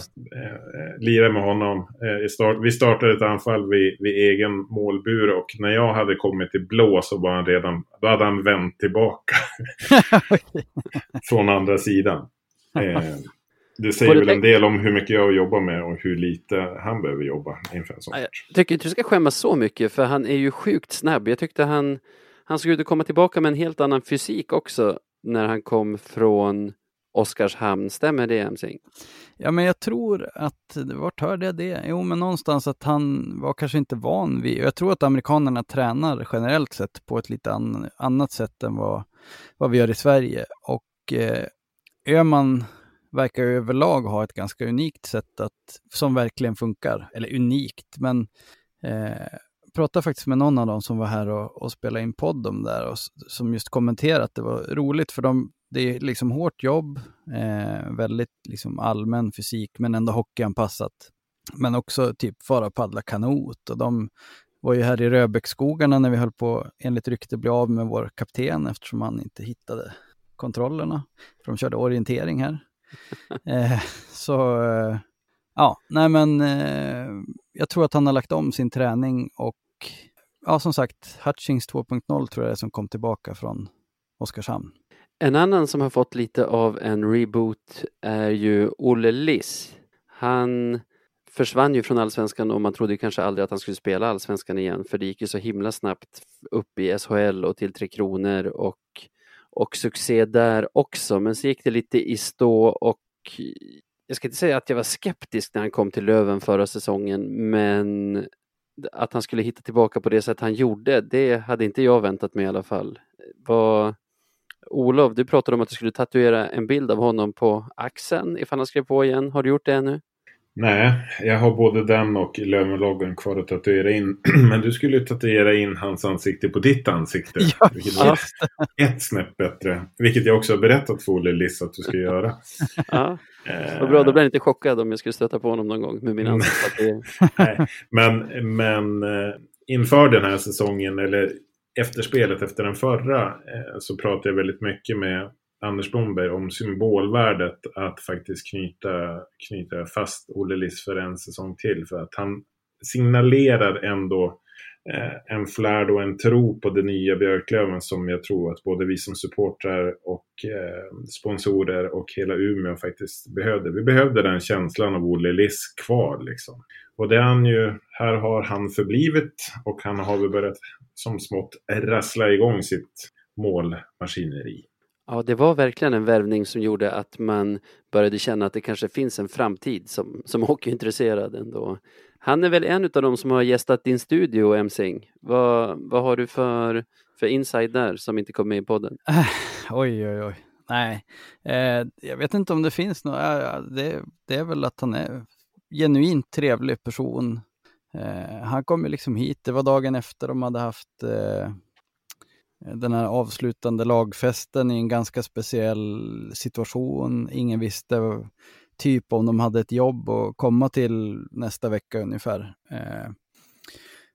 lira med honom. Eh, start, vi startade ett anfall vid, vid egen målbur och när jag hade kommit till blå så var han redan, då hade han vänt tillbaka. Från andra sidan. Eh, det säger väl en del om hur mycket jag jobbar med och hur lite han behöver jobba inför en sån match. Jag tycker inte du ska skämmas så mycket för han är ju sjukt snabb. Jag tyckte han, han såg ut att komma tillbaka med en helt annan fysik också när han kom från Oskarshamn. Stämmer det Emsing? Ja, men jag tror att, vart hörde jag det? Jo, men någonstans att han var kanske inte van vid, jag tror att amerikanerna tränar generellt sett på ett lite an, annat sätt än vad, vad vi gör i Sverige. Och eh, Öman verkar överlag ha ett ganska unikt sätt att, som verkligen funkar. Eller unikt, men eh, pratade faktiskt med någon av dem som var här och, och spelade in podd om det där och som just kommenterade att det var roligt för de, det är liksom hårt jobb, eh, väldigt liksom allmän fysik men ändå hockeyanpassat. Men också typ fara paddla kanot och de var ju här i Röbäcksskogarna när vi höll på, enligt rykte, bli av med vår kapten eftersom han inte hittade kontrollerna. För de körde orientering här. eh, så eh, ja, nej men eh, jag tror att han har lagt om sin träning och ja, som sagt, Hutchings 2.0 tror jag är som kom tillbaka från Oskarshamn. En annan som har fått lite av en reboot är ju Olle Liss. Han försvann ju från allsvenskan och man trodde kanske aldrig att han skulle spela allsvenskan igen för det gick ju så himla snabbt upp i SHL och till Tre Kronor och, och succé där också. Men så gick det lite i stå och jag ska inte säga att jag var skeptisk när han kom till Löven förra säsongen, men att han skulle hitta tillbaka på det sätt han gjorde, det hade inte jag väntat mig i alla fall. Vad... Olof, du pratade om att du skulle tatuera en bild av honom på axeln ifall han skrev på igen. Har du gjort det ännu? Nej, jag har både den och Lövenloggan kvar att tatuera in. Men du skulle tatuera in hans ansikte på ditt ansikte. Ja, vilket var ett snäpp bättre. Vilket jag också har berättat för Olle Liss att du ska göra. Ja, vad bra. Då blir jag inte chockad om jag skulle stöta på honom någon gång med min mm. ansiktstatuering. Nej, men, men eh, inför den här säsongen, eller efter spelet efter den förra, eh, så pratade jag väldigt mycket med Anders Blomberg om symbolvärdet att faktiskt knyta, knyta fast Olle Liss för en säsong till. För att han signalerar ändå eh, en flärd och en tro på det nya Björklöven som jag tror att både vi som supportrar och eh, sponsorer och hela Umeå faktiskt behövde. Vi behövde den känslan av Olle Liss kvar liksom. Och det är han ju, här har han förblivit och han har väl börjat som smått rassla igång sitt målmaskineri. Ja, det var verkligen en värvning som gjorde att man började känna att det kanske finns en framtid som, som hockeyintresserad ändå. Han är väl en av de som har gästat din studio, Emsing. Vad, vad har du för, för inside där som inte kom med i podden? Äh, oj, oj, oj. Nej, eh, jag vet inte om det finns något. Eh, det, det, är väl att han är genuint trevlig person. Eh, han kom ju liksom hit, det var dagen efter de hade haft eh, den här avslutande lagfesten i en ganska speciell situation. Ingen visste typ om de hade ett jobb att komma till nästa vecka ungefär. Eh,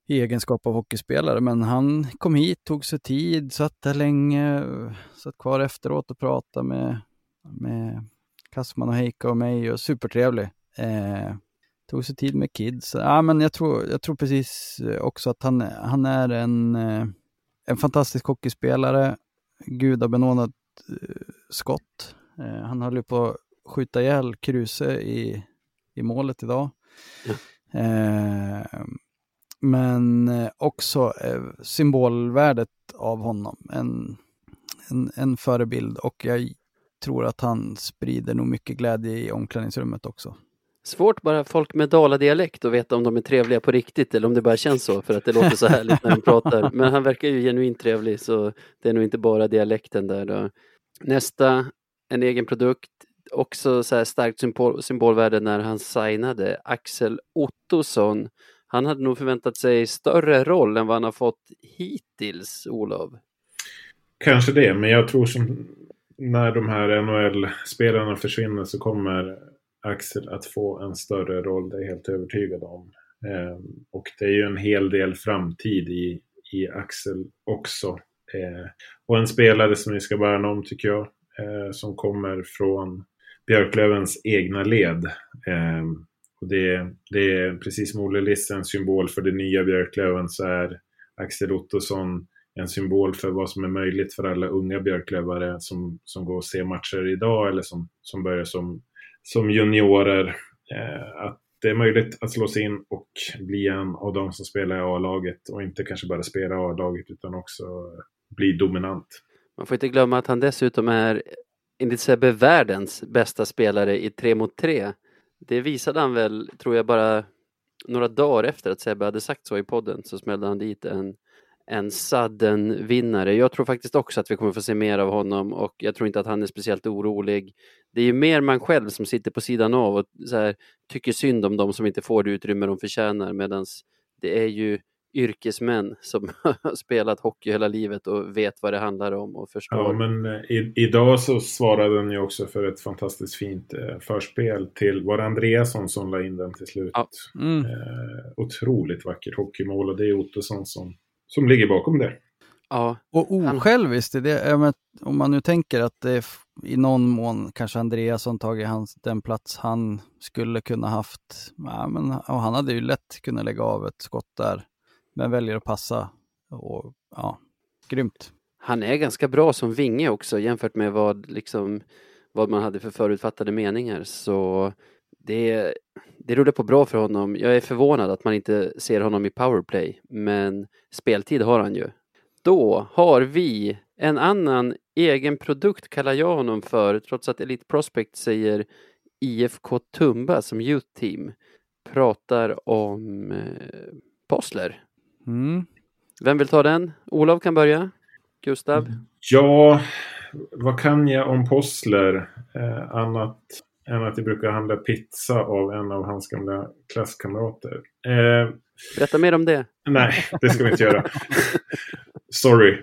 I egenskap av hockeyspelare. Men han kom hit, tog sig tid, satt där länge, satt kvar efteråt och pratade med, med Kassman och Heika och mig och supertrevlig. Eh, tog sig tid med kids. Ja, men jag, tror, jag tror precis också att han, han är en eh, en fantastisk hockeyspelare, gudabenådat eh, skott. Eh, han höll ju på att skjuta ihjäl Kruse i, i målet idag. Eh, men också symbolvärdet av honom, en, en, en förebild och jag tror att han sprider nog mycket glädje i omklädningsrummet också. Svårt bara folk med daladialekt att veta om de är trevliga på riktigt eller om det bara känns så för att det låter så härligt när de pratar. Men han verkar ju genuint trevlig så det är nog inte bara dialekten där då. Nästa, en egen produkt, också så här starkt symbol, symbolvärde när han signade Axel Ottosson. Han hade nog förväntat sig större roll än vad han har fått hittills, Olof. Kanske det, men jag tror som när de här NHL-spelarna försvinner så kommer Axel att få en större roll, det är jag helt övertygad om. Eh, och det är ju en hel del framtid i, i Axel också. Eh, och en spelare som vi ska värna om tycker jag. Eh, som kommer från Björklövens egna led. Eh, och det, det är precis som Olle Liss en symbol för det nya Björklöven så är Axel Ottosson en symbol för vad som är möjligt för alla unga björklövare som, som går och ser matcher idag eller som, som börjar som, som juniorer. Eh, att det är möjligt att slå sig in och bli en av de som spelar i A-laget och inte kanske bara spela A-laget utan också bli dominant. Man får inte glömma att han dessutom är enligt Sebbe världens bästa spelare i 3 mot 3. Det visade han väl, tror jag, bara några dagar efter att Sebbe hade sagt så i podden så smällde han dit en en sudden vinnare. Jag tror faktiskt också att vi kommer få se mer av honom och jag tror inte att han är speciellt orolig. Det är ju mer man själv som sitter på sidan av och här, tycker synd om dem som inte får det utrymme de förtjänar medan det är ju yrkesmän som har spelat hockey hela livet och vet vad det handlar om och förstår. Ja, men eh, i, idag så svarade den ju också för ett fantastiskt fint eh, förspel till, var det Andreasson som la in den till slut? Ja. Mm. Eh, otroligt vackert hockeymål och det är Ottosson som som ligger bakom det. Ja. Och osjälviskt, det, om man nu tänker att det i någon mån kanske Andreasson tagit hans, den plats han skulle kunna haft. Ja, men, och han hade ju lätt kunnat lägga av ett skott där, men väljer att passa. Och, ja, grymt. Han är ganska bra som vinge också jämfört med vad, liksom, vad man hade för förutfattade meningar. Så det, det rullar på bra för honom. Jag är förvånad att man inte ser honom i powerplay, men speltid har han ju. Då har vi en annan egen produkt kallar jag honom för, trots att Elite Prospect säger IFK Tumba som youth team. Pratar om eh, Possler. Mm. Vem vill ta den? Olof kan börja. Gustav? Ja, vad kan jag om Possler? Eh, annat än att jag brukar handla pizza av en av hans gamla klasskamrater. Eh, Berätta mer om det. Nej, det ska vi inte göra. Sorry.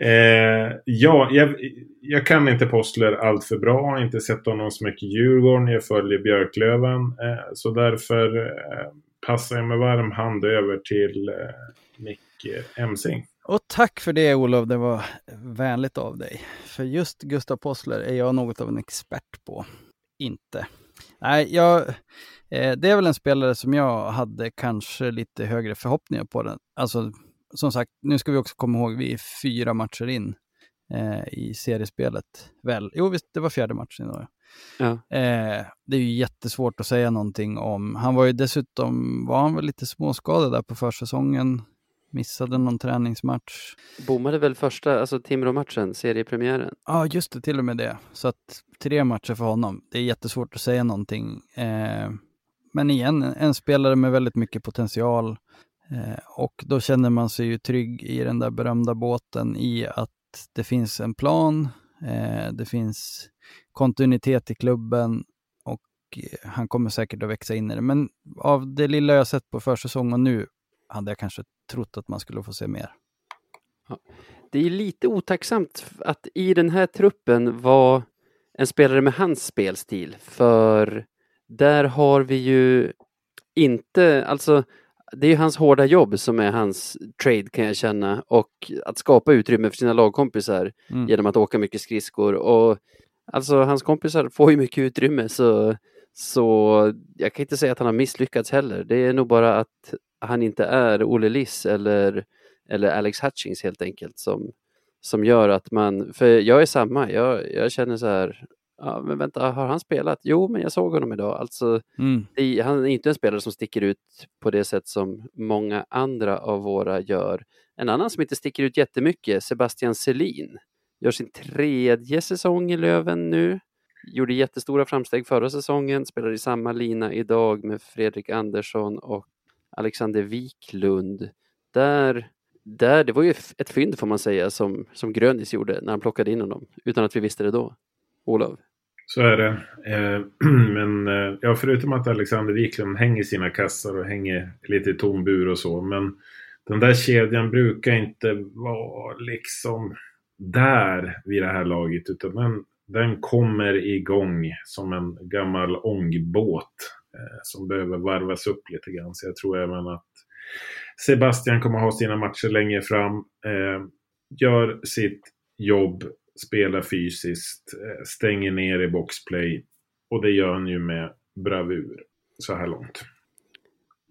Eh, ja, jag, jag, kan inte Postler allt för bra. Har inte sett honom så mycket i Djurgården. Jag följer Björklöven. Eh, så därför eh, passar jag med varm hand över till eh, Micke Emsing. Och tack för det Olof, det var vänligt av dig. För just Gustav Postler är jag något av en expert på inte. Nej, jag, eh, det är väl en spelare som jag hade kanske lite högre förhoppningar på. Den. Alltså, som sagt, nu ska vi också komma ihåg, vi är fyra matcher in eh, i seriespelet. Väl, jo visst, det var fjärde matchen idag. Ja. Eh, det är ju jättesvårt att säga någonting om. Han var ju dessutom, var han väl lite småskadad där på försäsongen? Missade någon träningsmatch. Bommade väl första, alltså Timrå-matchen, seriepremiären? Ja, just det, till och med det. Så att tre matcher för honom. Det är jättesvårt att säga någonting. Eh, men igen, en spelare med väldigt mycket potential. Eh, och då känner man sig ju trygg i den där berömda båten i att det finns en plan, eh, det finns kontinuitet i klubben och eh, han kommer säkert att växa in i det. Men av det lilla jag sett på försäsong och nu hade jag kanske trott att man skulle få se mer. Ja. Det är lite otacksamt att i den här truppen var en spelare med hans spelstil, för där har vi ju inte, alltså det är ju hans hårda jobb som är hans trade kan jag känna och att skapa utrymme för sina lagkompisar mm. genom att åka mycket skridskor och alltså hans kompisar får ju mycket utrymme så, så jag kan inte säga att han har misslyckats heller. Det är nog bara att han inte är Olle Liss eller, eller Alex Hutchings helt enkelt som, som gör att man, för jag är samma, jag, jag känner så här, ja men vänta, har han spelat? Jo, men jag såg honom idag. Alltså, mm. det, han är inte en spelare som sticker ut på det sätt som många andra av våra gör. En annan som inte sticker ut jättemycket, Sebastian Selin, gör sin tredje säsong i Löven nu. Gjorde jättestora framsteg förra säsongen, spelar i samma lina idag med Fredrik Andersson och Alexander Wiklund. Där, där, det var ju ett fynd får man säga som, som Grönis gjorde när han plockade in honom utan att vi visste det då. Olof? Så är det. Eh, men eh, ja, förutom att Alexander Wiklund hänger sina kassar och hänger lite i tom bur och så. Men den där kedjan brukar inte vara liksom där vid det här laget. Utan den, den kommer igång som en gammal ångbåt som behöver varvas upp lite grann. Så jag tror även att Sebastian kommer ha sina matcher längre fram. Eh, gör sitt jobb, spelar fysiskt, eh, stänger ner i boxplay. Och det gör han ju med bravur så här långt.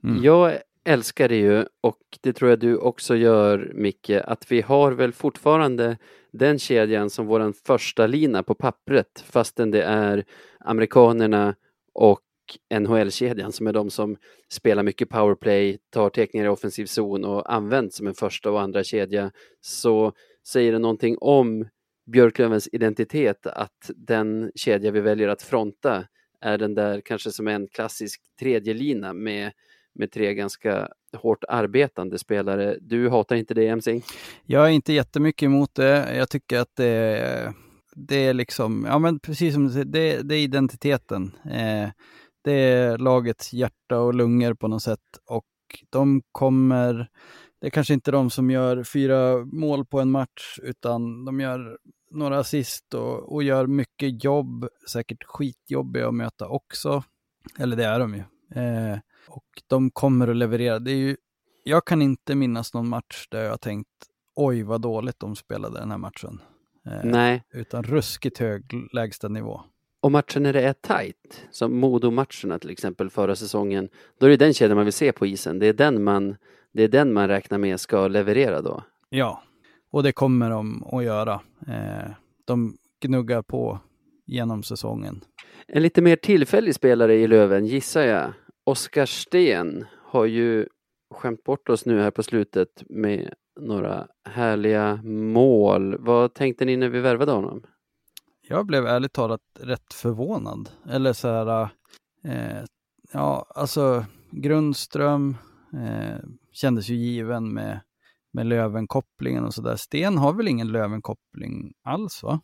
Mm. Jag älskar det ju och det tror jag du också gör Micke, att vi har väl fortfarande den kedjan som våran första lina på pappret fastän det är amerikanerna och NHL-kedjan som är de som spelar mycket powerplay, tar teckningar i offensiv zon och används som en första och andra kedja så säger det någonting om Björklövens identitet att den kedja vi väljer att fronta är den där kanske som en klassisk tredje lina med, med tre ganska hårt arbetande spelare. Du hatar inte det, MC? Jag är inte jättemycket emot det. Jag tycker att det är, det är liksom, ja men precis som du säger, det, det är identiteten. Eh, det är lagets hjärta och lungor på något sätt och de kommer, det är kanske inte de som gör fyra mål på en match utan de gör några assist och, och gör mycket jobb, säkert skitjobbiga att möta också. Eller det är de ju. Eh, och de kommer att leverera. Det är ju, jag kan inte minnas någon match där jag har tänkt oj vad dåligt de spelade den här matchen. Eh, Nej. Utan ruskigt hög lägsta Och matcher när det är tajt, som Modo-matcherna till exempel förra säsongen, då är det den kedjan man vill se på isen. Det är den man, det är den man räknar med ska leverera då. Ja, och det kommer de att göra. Eh, de gnuggar på genom säsongen. En lite mer tillfällig spelare i Löven gissar jag. Oskar Sten har ju skämt bort oss nu här på slutet med några härliga mål. Vad tänkte ni när vi värvade honom? Jag blev ärligt talat rätt förvånad. Eller så här, eh, ja, alltså Grundström eh, kändes ju given med, med Löven-kopplingen och sådär. Sten har väl ingen Löven-koppling alls va?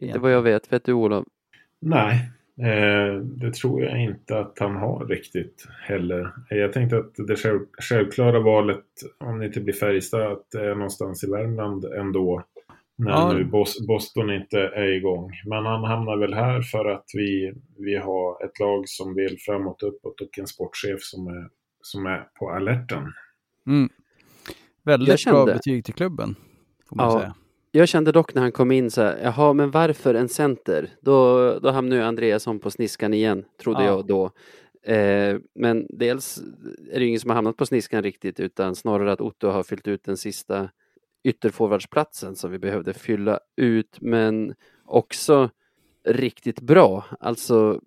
Inte vad jag vet. Vet du Olof? Nej, eh, det tror jag inte att han har riktigt heller. Jag tänkte att det själv, självklara valet, om det inte blir Färjestad, att det är någonstans i Värmland ändå när ja. nu Boston inte är igång. Men han hamnar väl här för att vi, vi har ett lag som vill framåt uppåt och en sportchef som är, som är på alerten. Mm. Väldigt kände, bra betyg till klubben. Får man ja, säga. Jag kände dock när han kom in så här, jaha men varför en center? Då, då hamnar ju Andreasson på sniskan igen, trodde ja. jag då. Eh, men dels är det ingen som har hamnat på sniskan riktigt utan snarare att Otto har fyllt ut den sista ytterforwardsplatsen som vi behövde fylla ut men också riktigt bra. Alltså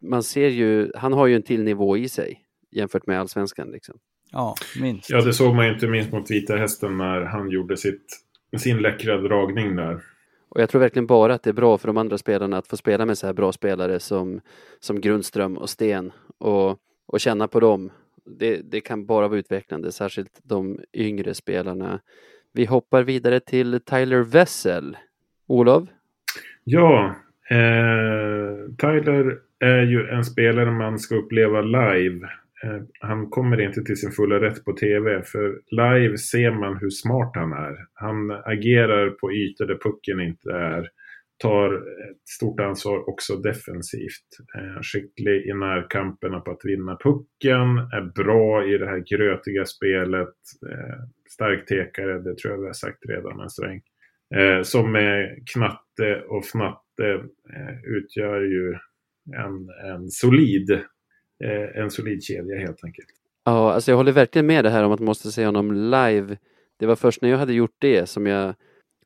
man ser ju, han har ju en till nivå i sig jämfört med allsvenskan. Liksom. Ja, minst. Ja, det såg man inte minst mot Vita Hästen när han gjorde sitt, sin läckra dragning där. Och jag tror verkligen bara att det är bra för de andra spelarna att få spela med så här bra spelare som, som Grundström och Sten och, och känna på dem. Det, det kan bara vara utvecklande, särskilt de yngre spelarna. Vi hoppar vidare till Tyler Wessel. Olof? Ja, eh, Tyler är ju en spelare man ska uppleva live. Eh, han kommer inte till sin fulla rätt på tv för live ser man hur smart han är. Han agerar på ytor där pucken inte är. Tar ett stort ansvar också defensivt. Eh, skicklig i närkamperna på att vinna pucken. Är bra i det här grötiga spelet. Eh, stark tekare, det tror jag vi har sagt redan en sväng. Eh, som med Knatte och Fnatte eh, utgör ju en, en solid eh, en solid kedja helt enkelt. Ja, alltså jag håller verkligen med det här om att man måste se honom live. Det var först när jag hade gjort det som jag,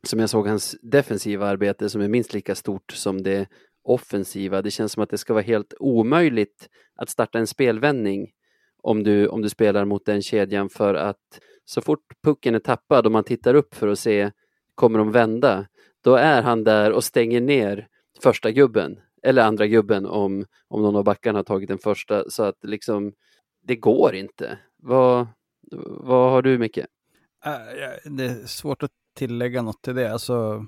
som jag såg hans defensiva arbete som är minst lika stort som det offensiva. Det känns som att det ska vara helt omöjligt att starta en spelvändning om du, om du spelar mot den kedjan för att så fort pucken är tappad och man tittar upp för att se kommer de vända, då är han där och stänger ner första gubben eller andra gubben om, om någon av backarna har tagit den första så att liksom det går inte. Vad, vad har du Micke? Äh, det är svårt att tillägga något till det. Alltså,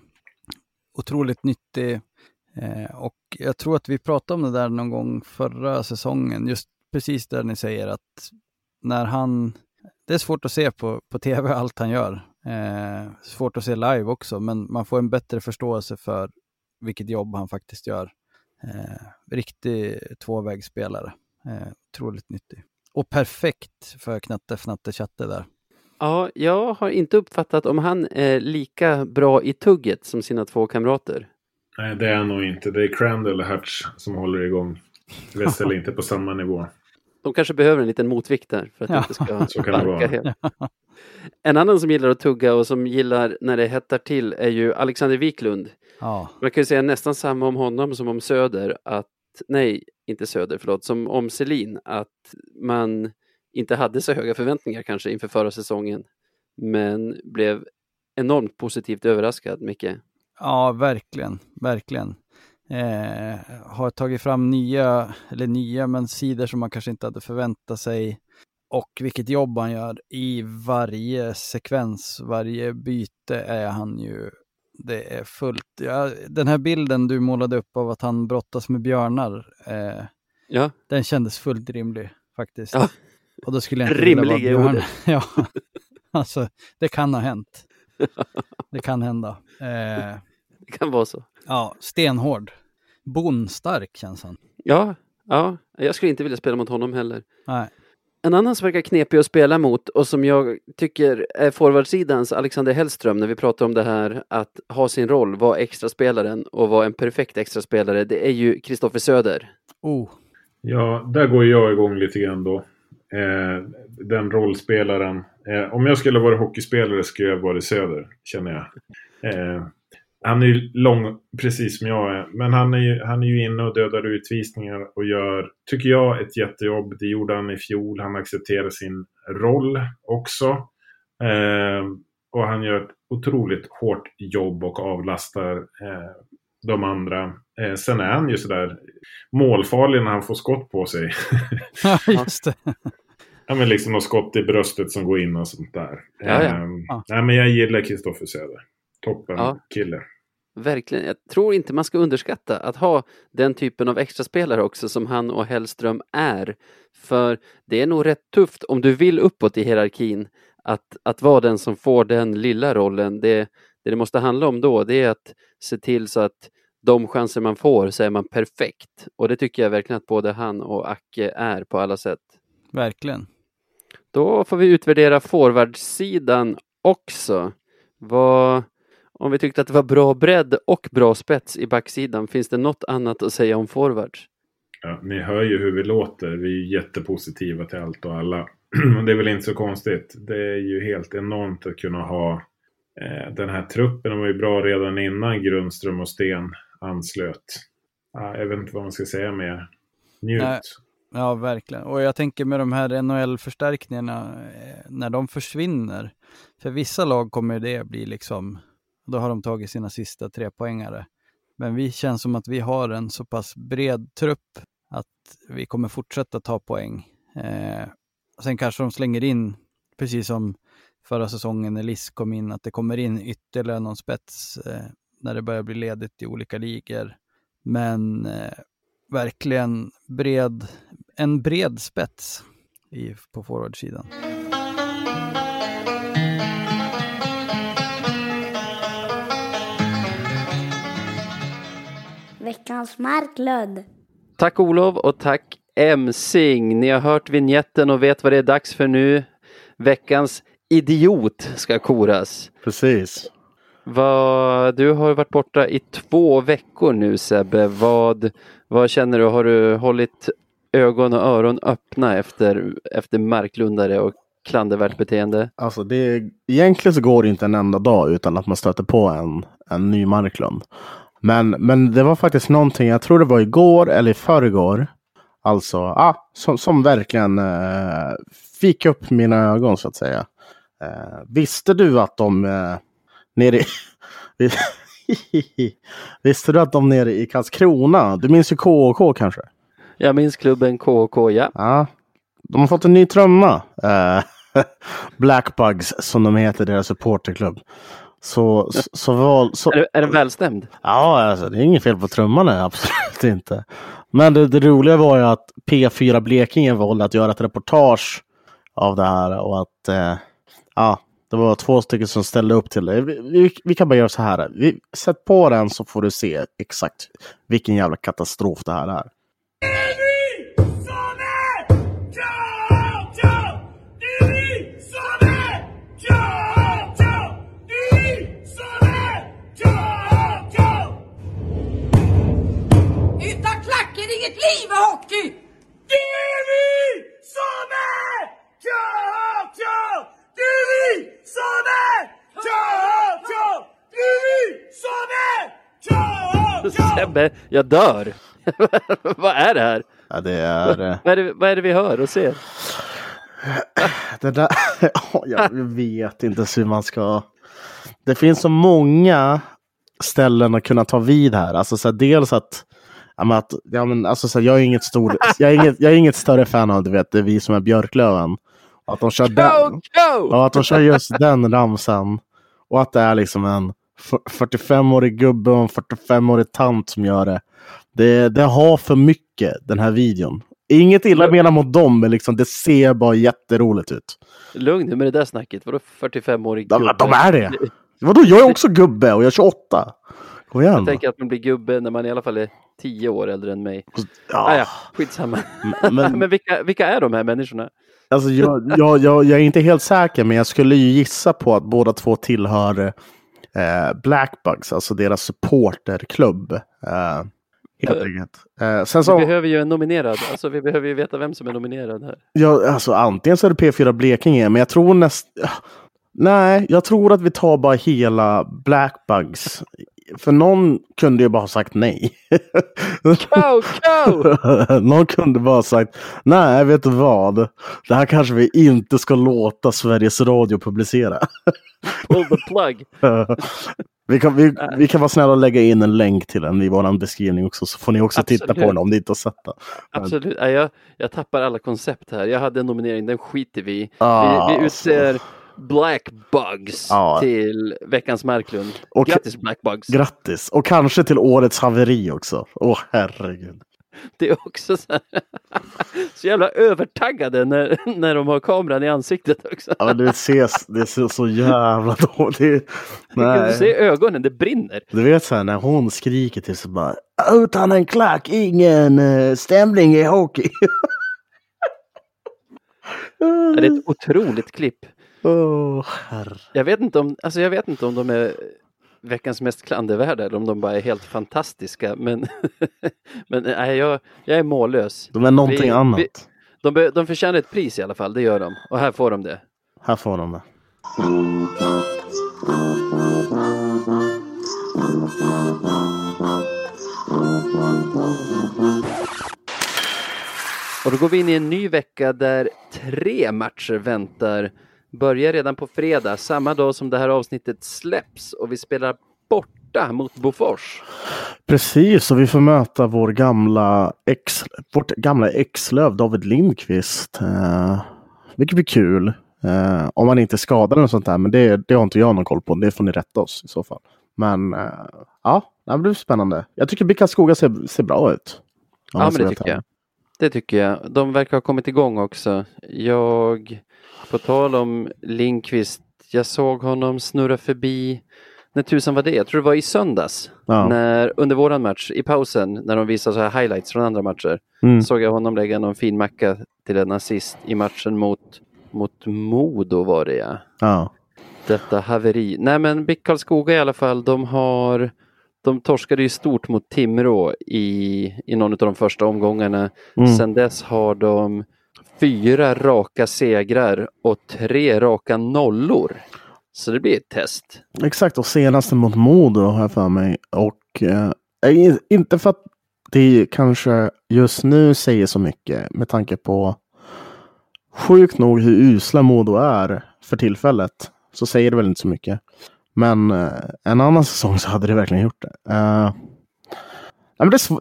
otroligt nyttig eh, och jag tror att vi pratade om det där någon gång förra säsongen, just precis där ni säger att när han det är svårt att se på, på tv allt han gör. Eh, svårt att se live också, men man får en bättre förståelse för vilket jobb han faktiskt gör. Eh, riktig tvåvägsspelare. Eh, otroligt nyttig. Och perfekt för Knatte Fnatte Chatte där. Ja, jag har inte uppfattat om han är lika bra i tugget som sina två kamrater. Nej, det är han nog inte. Det är Crandall och Hutch som håller igång. Wessel är inte på samma nivå. De kanske behöver en liten motvikt där för att det Ja. inte ska Så vara. helt. En annan som gillar att tugga och som gillar när det hettar till är ju Alexander Wiklund. Ja, Man kan ju säga nästan samma om honom som om Söder, att nej, inte Söder, förlåt, som om Selin, att man inte hade så höga förväntningar kanske inför förra säsongen, men blev enormt positivt överraskad, Micke. ja verkligen, verkligen. Eh, har tagit fram nya, eller nya, men sidor som man kanske inte hade förväntat sig. Och vilket jobb han gör i varje sekvens, varje byte är han ju, det är fullt. Ja, den här bilden du målade upp av att han brottas med björnar, eh, Ja, den kändes fullt rimlig faktiskt. Ja. Och då skulle jag inte Rimlig är ordet. ja, alltså det kan ha hänt. Det kan hända. Eh, det kan vara så. ja, stenhård. Bonstark känns han. Ja, ja, jag skulle inte vilja spela mot honom heller. Nej. En annan som verkar knepig att spela mot och som jag tycker är forwardsidans Alexander Hellström när vi pratar om det här att ha sin roll, vara extraspelaren och vara en perfekt extraspelare, det är ju Kristoffer Söder. Oh, Ja, där går jag igång lite grann då. Eh, den rollspelaren. Eh, om jag skulle vara hockeyspelare skulle jag vara Söder, känner jag. Eh, han är ju lång, precis som jag är. Men han är ju, han är ju inne och dödar utvisningar och gör, tycker jag, ett jättejobb. Det gjorde han i fjol. Han accepterar sin roll också. Eh, och han gör ett otroligt hårt jobb och avlastar eh, de andra. Eh, sen är han ju sådär målfarlig när han får skott på sig. ja just det. ja, men liksom något skott i bröstet som går in och sånt där. Ja, ja. Ja. Nej, men jag gillar Kristoffer Söder. Toppen Ja. kille. Verkligen, jag tror inte man ska underskatta att ha den typen av extraspelare också som han och Hellström är. För det är nog rätt tufft om du vill uppåt i hierarkin att, att vara den som får den lilla rollen. Det, det det måste handla om då det är att se till så att de chanser man får så är man perfekt. Och det tycker jag verkligen att både han och Acke är på alla sätt. Verkligen. Då får vi utvärdera forwardsidan också. Vad, om vi tyckte att det var bra bredd och bra spets i backsidan, finns det något annat att säga om forwards? Ja, ni hör ju hur vi låter. Vi är jättepositiva till allt och alla. Och det är väl inte så konstigt. Det är ju helt enormt att kunna ha eh, den här truppen. Den var ju bra redan innan Grundström och Sten anslöt. Ja, jag vet inte vad man ska säga mer. Njut. Nej. Ja, verkligen. Och jag tänker med de här NHL-förstärkningarna, eh, när de försvinner, för vissa lag kommer det bli liksom, då har de tagit sina sista tre poängare. Men vi känns som att vi har en så pass bred trupp att vi kommer fortsätta ta poäng. Eh, sen kanske de slänger in, precis som förra säsongen när Liss kom in, att det kommer in ytterligare någon spets eh, när det börjar bli ledigt i olika ligor. Men eh, verkligen bred, en bred spets i, på forwardsidan. Veckans Marklund. Tack Olof och tack Emsing. Ni har hört vignetten och vet vad det är dags för nu. Veckans idiot ska koras. Precis. Vad, du har varit borta i två veckor nu Sebbe. Vad, vad känner du? Har du hållit ögon och öron öppna efter, efter marklundare och klandervärt beteende? Alltså det, egentligen så går det inte en enda dag utan att man stöter på en, en ny Marklund. Men, men det var faktiskt någonting, jag tror det var igår eller i förrgår. Alltså, ah, som, som verkligen eh, fick upp mina ögon så att säga. Eh, visste du att de eh, nere i... visste du att de nere i Karlskrona, du minns ju KK kanske? Jag minns klubben KK, ja. Ja, de har fått en ny trumma. Eh, Blackbugs som de heter, deras supporterklubb. Så, så, så, val, så Är, är den välstämd? ja, alltså, det är inget fel på trumman, nej, absolut inte. Men det, det roliga var ju att P4 Blekinge valde att göra ett reportage av det här och att eh, ja, det var två stycken som ställde upp till det. Vi, vi, vi kan bara göra så här. Vi, sätt på den så får du se exakt vilken jävla katastrof det här är. inget liv i hockey! Det är vi som är Karlskrona! Det är vi som är Karlskrona! Det är vi som är Sebbe, jag dör! vad är det här? Ja, det är... Eh, vad, är det, vad är det vi hör och ser? det där... jag vet inte hur man ska... Det finns så många ställen att kunna ta vid här. Alltså så här, dels att men att ja, men, alltså, så här, jag, är inget stor, jag, är inget, jag är inget större fan av du vet, det är vi som är Björklöven. Och Att de kör den, ja, att de kör just den ramsan. Och att det är liksom en f- 45-årig gubbe och en 45-årig tant som gör det. det. Det har för mycket, den här videon. Inget illa menat mot dem, men liksom, det ser bara jätteroligt ut. Lugn nu med det där snacket. Vadå 45-årig De, gubbe? de är det. Vadå, jag är också gubbe och jag är 28. Kom igen. Jag tänker att man blir gubbe när man i alla fall är 10 år äldre än mig. Ah, ja, ja, skitsamma. men, Men vilka, vilka är de här människorna? alltså, jag, jag, jag, jag är inte helt säker, men jag skulle ju gissa på att båda två tillhör eh, Blackbugs, alltså deras supporterklubb. Eh, helt Eh, enkelt. Eh, sen Vi så, behöver ju en nominerad. Alltså vi behöver ju veta vem som är nominerad här. ja, alltså, antingen så är det P4 Blekinge, men jag tror näst... Nej, jag tror att vi tar bara hela Blackbugs. För någon kunde ju bara ha sagt nej. Go, go! Någon kunde bara ha sagt nej, vet du vad? Det här kanske vi inte ska låta Sveriges Radio publicera. Pull the plug. vi, kan, vi, vi kan vara snälla och lägga in en länk till den i vår beskrivning också, så får ni också titta på Absolut. den om ni inte har sett den. Absolut. Jag, jag tappar alla koncept här. Jag hade en nominering, den skiter vi i. Ah, Vi, vi utser Black Bugs Ja. till veckans Marklund. Och- Grattis Black Bugs. Grattis! Och kanske till årets haveri också. Åh herregud. Det är också så, här, så jävla övertaggade när, när de har kameran i ansiktet också. Ja, det, ses, det ser så jävla dåligt Kan du se Nej. ögonen? Det brinner. Du vet så här när hon skriker till så bara Utan en klack, ingen uh, stämning i hockey. Ja, Det är ett otroligt klipp. Herre. Jag vet inte om, alltså jag vet inte om de är veckans mest klandervärda eller om de bara är helt fantastiska. Men, men nej, jag, jag är mållös. De är någonting Vi- annat. vi- De, be, de förtjänar ett pris i alla fall, det gör de. Och här får de det. Här får de det. Och då går vi in i en ny vecka där tre matcher väntar. Börjar redan på fredag, samma dag som det här avsnittet släpps. Och vi spelar borta mot Bofors. Precis, och vi får möta vår gamla ex, vårt gamla ex-löv David Lindqvist. Eh, vilket blir kul. Eh, om han inte är skadad eller något sånt där. Men det, det har inte jag någon koll på. Det får ni rätta oss i så fall. Men eh, ja, det blir spännande. Jag tycker BIK Karlskoga ser, ser bra ut. Ja, men det vara tycker jag. Det tycker jag. De verkar ha kommit igång också. Jag, på tal om Linkvist, jag såg honom snurra förbi, när tusan var det? Jag tror det var i söndags. Ja. När, under våran match, i pausen, när de visade så här highlights från andra matcher. Mm. Såg jag honom lägga någon fin macka till en assist i matchen mot, mot Modo var det ja. Ja. Detta haveri. Nej men BIK Karlskoga i alla fall, de har de torskade ju stort mot Timrå i, i någon av de första omgångarna. Mm. Sen dess har de fyra raka segrar och tre raka nollor. Så det blir ett test. Exakt, och senaste mot Modo har jag för mig. Och eh, inte för att det kanske just nu säger så mycket med tanke på sjukt nog hur usla Modo är för tillfället. Så säger det väl inte så mycket. Men eh, en annan säsong så hade det verkligen gjort det. Eh,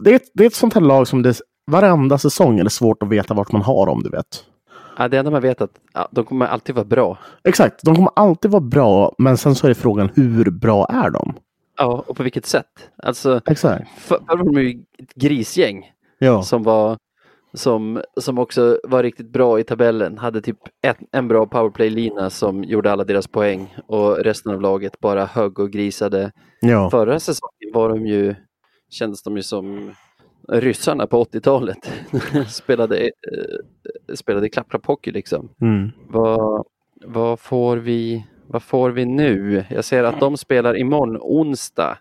det, är, ett, det är ett sånt här lag som det varenda säsong är det svårt att veta vart man har dem, du vet. Ja, det enda man vet är att ja, de kommer alltid vara bra. Exakt, de kommer alltid vara bra, men sen så är frågan hur bra är de? Ja, och på vilket sätt? Alltså, Exakt. för, för de ju ett grisgäng Ja. som var som, som också var riktigt bra i tabellen. Hade typ ett, en bra powerplay-lina som gjorde alla deras poäng och resten av laget bara högg och grisade. ja. Förra säsongen var de ju, kändes de ju som ryssarna på 80-talet. spelade, eh, spelade klapprapp-hockey liksom. Mm. Vad, vad, får vi, vad får vi nu? Jag ser att de spelar imorgon onsdag.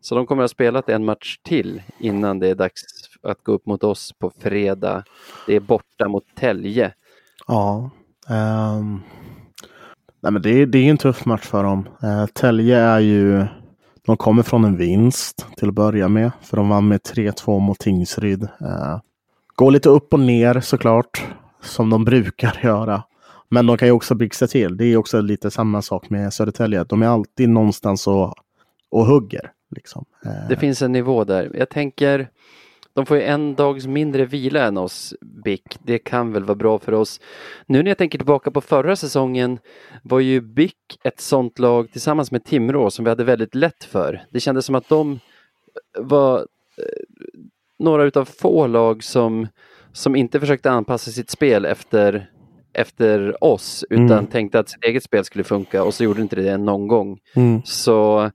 Så de kommer att ha spelat en match till innan det är dags att gå upp mot oss på fredag. Det är borta mot Tälje. Ja. ehm. Nej, men det, är- det är en tuff match för dem. Uh, Tälje är ju de kommer från en vinst till att börja med, för de vann med 3-2 mot Tingsryd. Eh, går lite upp och ner såklart, som de brukar göra. Men de kan ju också blixtra till. Det är också lite samma sak med Södertälje. De är alltid någonstans och, och hugger. Liksom. Eh, Det finns en nivå där. Jag tänker, de får ju en dags mindre vila än oss, BIK. Det kan väl vara bra för oss. Nu när jag tänker tillbaka på förra säsongen var ju BIK ett sånt lag tillsammans med Timrå som vi hade väldigt lätt för. Det kändes som att de var eh, några utav få lag som, som inte försökte anpassa sitt spel efter, efter oss utan Mm. tänkte att sitt eget spel skulle funka och så gjorde inte det någon gång. mm. Så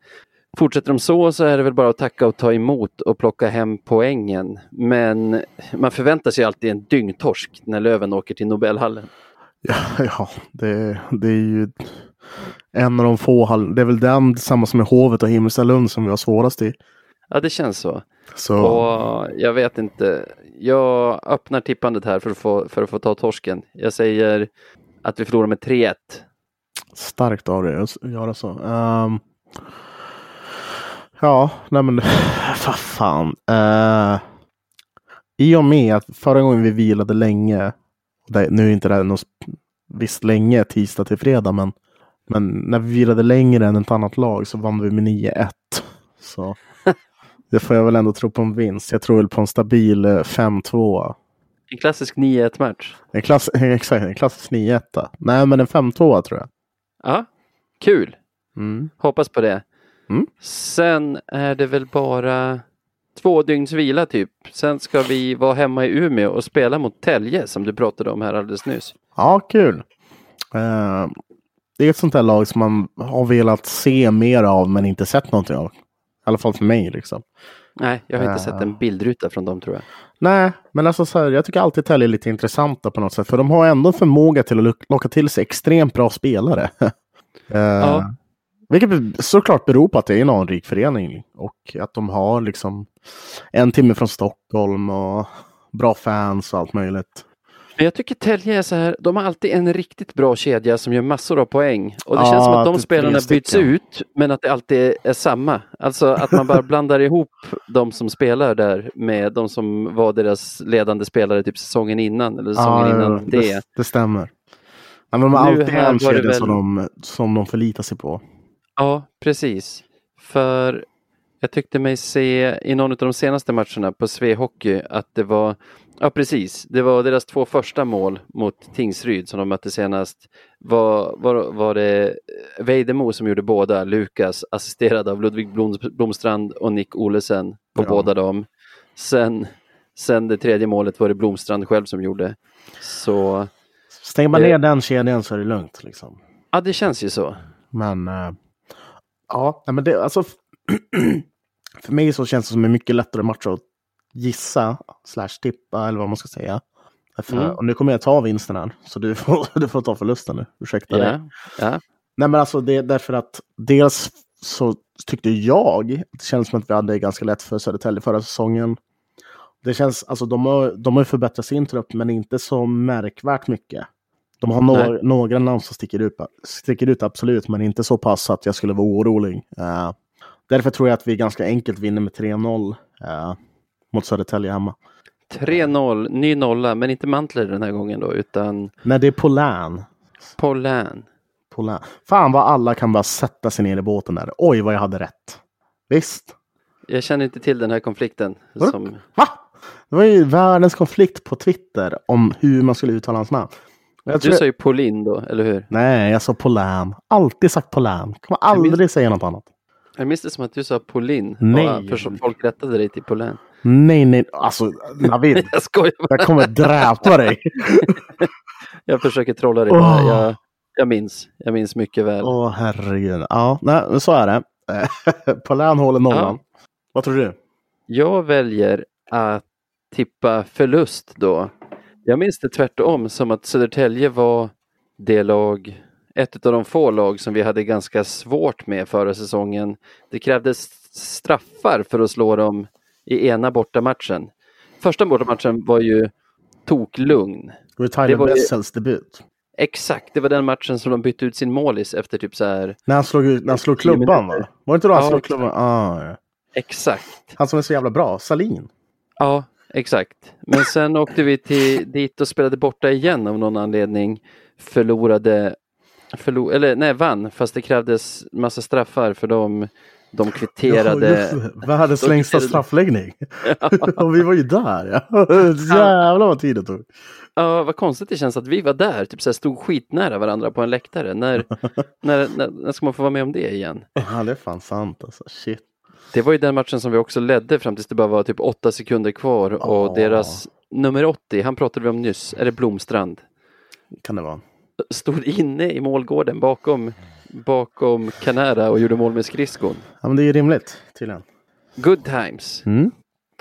fortsätter de så så är det väl bara att tacka och ta emot och plocka hem poängen. Men man förväntar sig alltid en dyngtorsk när Löven åker till Nobelhallen. Ja, ja det, det är ju en av de få. hall- Det är väl den tillsammans med Hovet och Himmelstalund som vi har svårast i. Ja, det känns så. Så Och jag vet inte. Jag öppnar tippandet här för att få, för att få ta torsken. Jag säger att vi förlorar med 3-1. starkt av det att göra så. Ehm, ja, nej men vad fan. Uh, I och med att förra gången vi vilade länge. Det, nu är inte det här något visst länge, tisdag till fredag, men, men när vi vilade längre än ett annat lag så vann vi med 9-1. Så det får jag väl ändå tro på en vinst. Jag tror väl på en stabil eh, 5-2. En klassisk 9-1 match. En, klass, exakt, en klassisk 9-1. Nej, men en 5-2 tror jag. Ja, kul. Mm. Hoppas på det. Mm. Sen är det väl bara två dygns vila typ. Sen ska vi vara hemma i Umeå och spela mot Tälje som du pratade om här alldeles nyss. Ja, kul. Eh, det är ett sånt där lag som man har velat se mer av men inte sett någonting av. I alla fall för mig. Liksom. Nej, jag har inte Ja. sett en bildruta från dem tror jag. Nej, men alltså så här, jag tycker alltid Tälje är lite intressanta på något sätt. För de har ändå en förmåga till att lock- locka till sig extremt bra spelare. Eh, Ja. Vilket såklart beror på att det är en anrik förening. Och att de har liksom en timme från Stockholm och bra fans och allt möjligt. Men jag tycker Tälje är så här, de har alltid en riktigt bra kedja som gör massor av poäng. Och det Ja, känns som att de är spelarna byts ut men att det alltid är samma. Alltså att man bara blandar ihop de som spelar där med de som var deras ledande spelare typ säsongen innan eller säsongen innan det. det, det stämmer. Ja, men de har alltid en kedja som, väl- de, som de förlitar sig på. Ja, precis. För jag tyckte mig se i någon av de senaste matcherna på Sve Hockey att det var, ja precis, det var deras två första mål mot Tingsryd som de mötte senast. Var, var, var det Vejdemo som gjorde båda, Lukas assisterad av Ludvig Blom, Blomstrand och Nick Olesen på Ja. båda dem. Sen, sen det tredje målet var det Blomstrand själv som gjorde. Så Stänger man Det- ner den kedjan så är det lugnt. Liksom. ja, det känns ju så. Men eh, ja, men det, alltså, för mig så känns det som en mycket lättare match att gissa slash tippa eller vad man ska säga. För, Mm. Och nu kommer jag ta vinsten här, så du får, du får ta förlusten nu. Ursäkta dig. Ja, ja. Nej men alltså det är därför att dels så tyckte jag att det känns som att vi hade ganska lätt för Södertälje förra säsongen. Det känns, alltså de har, de har förbättrat sin trupp men inte så märkvärt mycket. De har några, några namn som sticker ut, sticker ut absolut men inte så pass att jag skulle vara orolig. Eh, därför tror jag att vi ganska enkelt vinner med 3-0 eh, mot Södertälje hemma. 3-0, ny nolla, men inte Mantler den här gången då, utan Nej det är Polän. Paulin. Polän. Fan vad alla kan bara sätta sig ner i båten där. Oj vad jag hade rätt. Visst. Jag känner inte till den här konflikten. Som... Va? Det var ju världens konflikt på Twitter om hur man skulle uttala hans namn. Du tror... sa ju Paulin då, eller hur? Nej, jag sa Polän. Alltid sagt Polän. Kommer aldrig säga något annat. Jag minns det som att du sa Paulin. Nej. Och för så folk rättade dig till Paulin. Nej, nej. Alltså, Navid. Jag skojar bara. jag kommer dräpa dig. Jag försöker trolla dig bara. Jag, jag minns. Jag minns mycket väl. Åh, herregud. Ja, nej, så är det. Polän håller nollan. Vad tror du? Jag väljer att tippa förlust då. Jag minns det tvärtom som att Södertälje var det lag, ett av de få lag som vi hade ganska svårt med förra säsongen. Det krävdes straffar för att slå dem i ena bortamatchen. Första bortamatchen var ju toklugn. Det var Tyler Det var ju- Wessels debut. Exakt, det var den matchen som de bytte ut sin målis efter typ så här. När han slog, ut- när han slog klubban va? Var det inte då han Ja, slog klubban? Ah, ja. Exakt. Han som är så jävla bra, Salin. Ja, exakt. Men sen åkte vi till, dit och spelade borta igen av någon anledning. Förlorade, förlor, eller nej vann, fast det krävdes massa straffar för de, de kvitterade. Ja. Världens längsta straffläggning. och vi var ju där ja. Jävlar vad tid det tog. Ja, vad konstigt det känns att vi var där, typ så här stod skitnära varandra på en läktare. När, när, när, när ska man få vara med om det igen? Ja, det är fan sant alltså. Shit. Det var ju den matchen som vi också ledde fram tills det bara var typ åtta sekunder kvar och Ja. deras nummer 80, han pratade vi om nyss, är det Blomstrand? Kan det vara. Stod inne i målgården bakom, bakom Canara och gjorde mål med skridskon. Ja, men det är ju rimligt tydligen. Good times. Mm.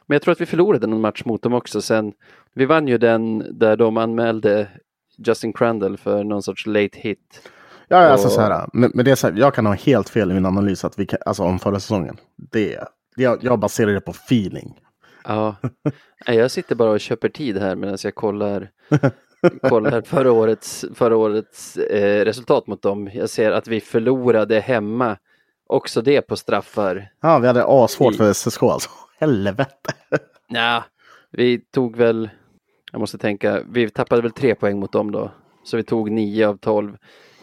Men jag tror att vi förlorade någon match mot dem också sen. Vi vann ju den där de anmälde Justin Crandall för någon sorts late hit. Ja, alltså Och- så här. Men, men det är så här, jag kan ha helt fel i min analys att vi kan, alltså, om förra säsongen. Det, jag, jag baserar det på feeling. Ja, jag sitter bara och köper tid här medan jag kollar, kollar förra årets, förra årets eh, resultat mot dem. Jag ser att vi förlorade hemma, också det på straffar. Ja, vi hade assvårt I- för SSK alltså. Helvete. Ja, vi tog väl, jag måste tänka, vi tappade väl tre poäng mot dem då. Så vi tog nio av tolv.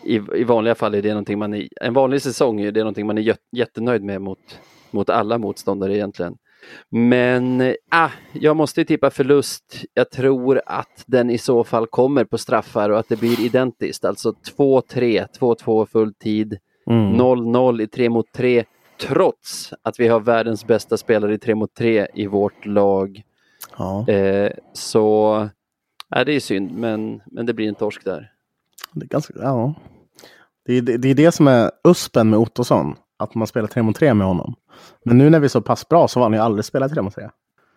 I, I vanliga fall är det någonting man, är, en vanlig säsong är det någonting man är jät- jättenöjd med mot, mot alla motståndare egentligen. Men ah, jag måste ju tippa förlust. Jag tror att den i så fall kommer på straffar och att det blir identiskt. Alltså 2-3, 2-2 full tid, Mm. 0-0 i 3 mot 3 trots att vi har världens bästa spelare i 3 mot 3 i vårt lag. Ja, Eh, så ja, det är synd, men, men det blir en torsk där. det är ganska, ja. Det är det, är det som är uspen med Ottosson. Att man spelar tre mot tre med honom. Men nu när vi är så pass bra så har han ju aldrig spelat tre mot tre.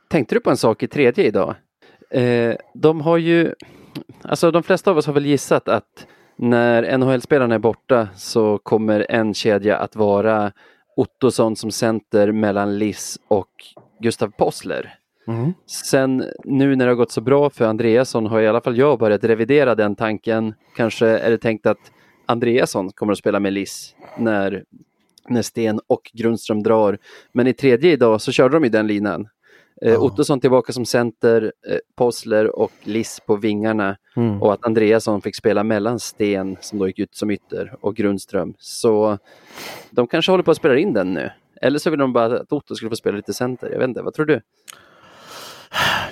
Tänkte du på en sak i tredje idag? Eh, de har ju, alltså de flesta av oss har väl gissat att när NHL-spelarna är borta så kommer en kedja att vara Ottosson som center mellan Liss och Gustav Possler. Mm. Sen nu när det har gått så bra för Andreasson har i alla fall jag börjat revidera den tanken. Kanske är det tänkt att Andreasson kommer att spela med Liss när, när Sten och Grundström drar. Men i tredje idag så körde de ju den linan. Eh, Ja. Ottosson tillbaka som center, eh, Possler och Liss på vingarna Mm. och att Andreasson fick spela mellan Sten som då gick ut som ytter och Grundström. Så de kanske håller på att spela in den nu. Eller så vill de bara att Otto skulle få spela lite center. Jag vet inte, vad tror du?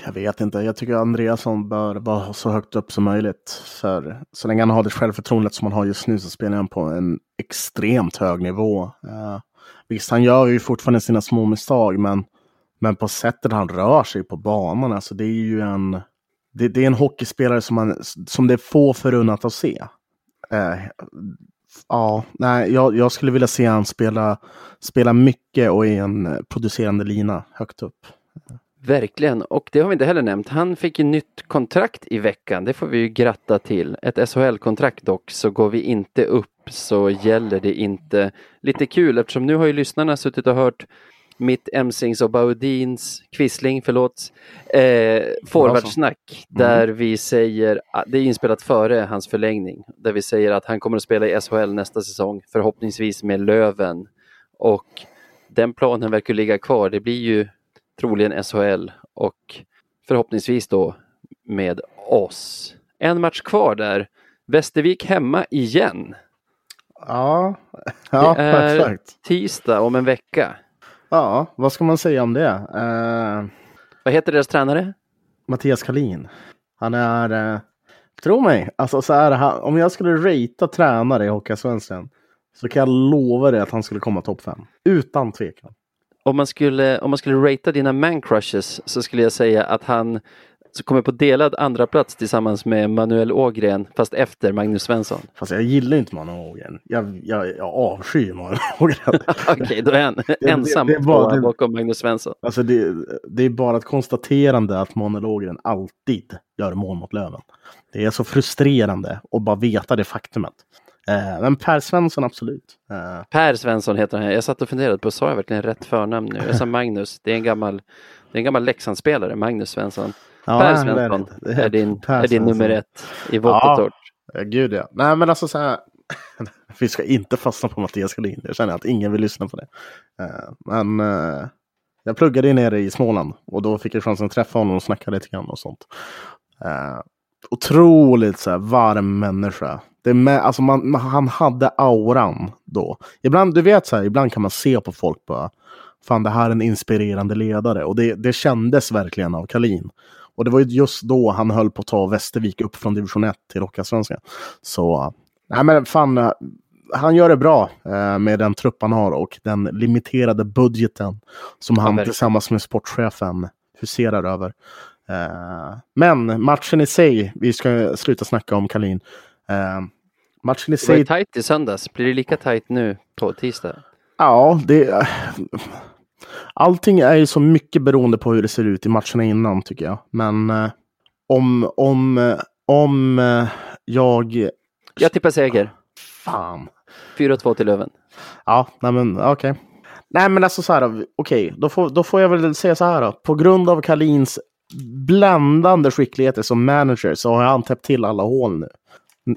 Jag vet inte. Jag tycker Andreasson bör vara så högt upp som möjligt. För så länge han har det självförtroendet som han har just nu så spelar han på en extremt hög nivå. Uh, visst, han gör ju fortfarande sina små misstag, men, men på sättet han rör sig på banan, alltså det är ju en... Det, det är en hockeyspelare som, man, som det är få förunnat att se. Uh, ja, nej, jag, jag skulle vilja se han spela, spela mycket och i en producerande lina högt upp. Verkligen, och det har vi inte heller nämnt. Han fick ju nytt kontrakt i veckan. Det får vi ju gratta till. Ett SHL-kontrakt dock, så går vi inte upp så gäller det inte. Lite kul eftersom nu har ju lyssnarna suttit och hört mitt Emsings och Baudins, Quisling, förlåt, eh, forwardsnack där vi säger, ah, det är inspelat före hans förlängning, där vi säger att han kommer att spela i SHL nästa säsong, förhoppningsvis med Löven. Och den planen verkar ligga kvar. Det blir ju troligen SHL och förhoppningsvis då med oss. En match kvar där. Västervik hemma igen. Ja, ja Det är- exakt. Tisdag om en vecka. Ja, vad ska man säga om det? Eh, Vad heter deras tränare? Mattias Kalin. Han är, eh, tro mig, alltså så är han, om jag skulle ratea tränare i Hockeyallsvenskan så kan jag lova dig att han skulle komma topp fem. Utan tvekan. Om man skulle, om man skulle ratea dina man crushes så skulle jag säga att han så kommer på delad andra plats tillsammans med Manuel Ågren fast efter Magnus Svensson. Fast jag gillar inte Manuel Ågren. Jag, jag, jag avskyr Manuel Ågren. Okej, då är han ensam det är bara- det- bakom Magnus Svensson. Alltså det, det är bara ett konstaterande att Manuel Ågren alltid gör mål mot Löven. Det är så frustrerande att bara veta det faktumet. Eh, men Per Svensson absolut. Eh, Per Svensson heter han. Jag satt och funderade på, sa jag verkligen rätt förnamn nu? Jag sa Magnus. Det är en gammal, det är en gammal Leksandsspelare, Magnus Svensson. ja, per nej, det är Svensson det. Är din, Per är din Svensson. nummer ett i Vototorp. Eh, Gud ja. Nej men alltså så här. Vi ska inte fastna på Mattias Collin. Jag känner att ingen vill lyssna på det. Men jag pluggade ju nere i Småland och då fick jag chansen att träffa honom och snacka lite grann och sånt. Otroligt så här, varm människa. Det med, alltså man, man- han hade auran då. Ibland, du vet så här, ibland kan man se på folk bara, fan det här är en inspirerande ledare. Och det, det kändes verkligen av Kalin. Och det var ju just då han höll på att ta Västervik upp från division 1 till Hockeyallsvenskan. Så, nej men fan, han gör det bra eh, med den trupp han har och den limiterade budgeten som han tillsammans med sportchefen huserar över. Eh, men matchen i sig, vi ska sluta snacka om Kalin. Eh, matchen i Det var sig, tajt i söndags. Blir det lika tajt nu på tisdag? ja, det... Allting är ju så mycket beroende på hur det ser ut i matcherna innan tycker jag. Men eh, om, om, eh, om eh, jag... Jag tippar seger. Fan. 4-2 till Löven. Ja, nej men okej. Nej men alltså så här, okej, då, får, då får jag väl säga så här då. På grund av Kalins bländande skickligheter som manager så har han täppt till alla hål nu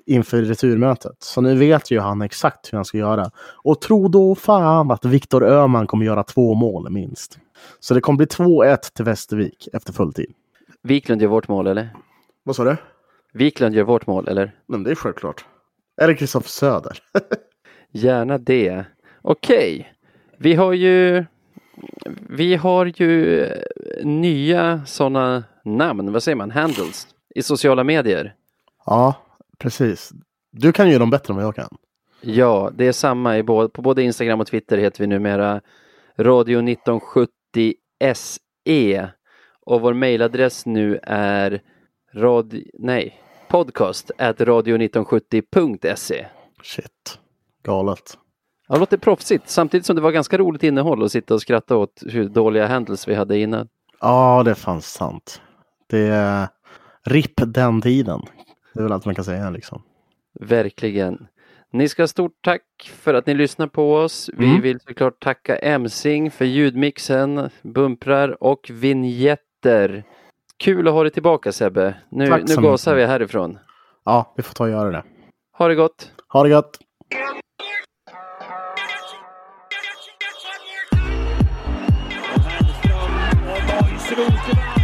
inför returmötet. Så nu vet ju han exakt hur han ska göra. Och tro då fan att Viktor Öhman kommer göra två mål minst. Så det kommer bli 2-1 till Västervik efter fulltid. Wiklund gör vårt mål, eller? Vad sa du? Wiklund gör vårt mål, eller? Men det är självklart. Det Kristoffer Söder? Gärna det. Okej. Vi har ju Vi har ju eh, nya sådana namn, vad säger man, handles i sociala medier. ja, precis. Du kan ju dem bättre än vad jag kan. Ja, det är samma i både, på både Instagram och Twitter heter vi numera Radio 1970 SE och vår mailadress nu är rad, nej, podcast at radio1970.se. Shit. Galet. Ja, det låter proffsigt samtidigt som det var ganska roligt innehåll att sitta och skratta åt hur dåliga handles vi hade innan. Ja, det är fan sant. Det är RIP den tiden. Det är väl allt man kan säga liksom. Verkligen. Ni ska ha stort tack för att ni lyssnar på oss. Vi Mm. vill såklart tacka Emsing för ljudmixen, bumprar och vignetter. Kul att ha dig tillbaka Sebbe. Nu, Tack nu gasar mycket. vi härifrån. Ja, vi får ta och göra det. Ha det gott! Ha det Borgström till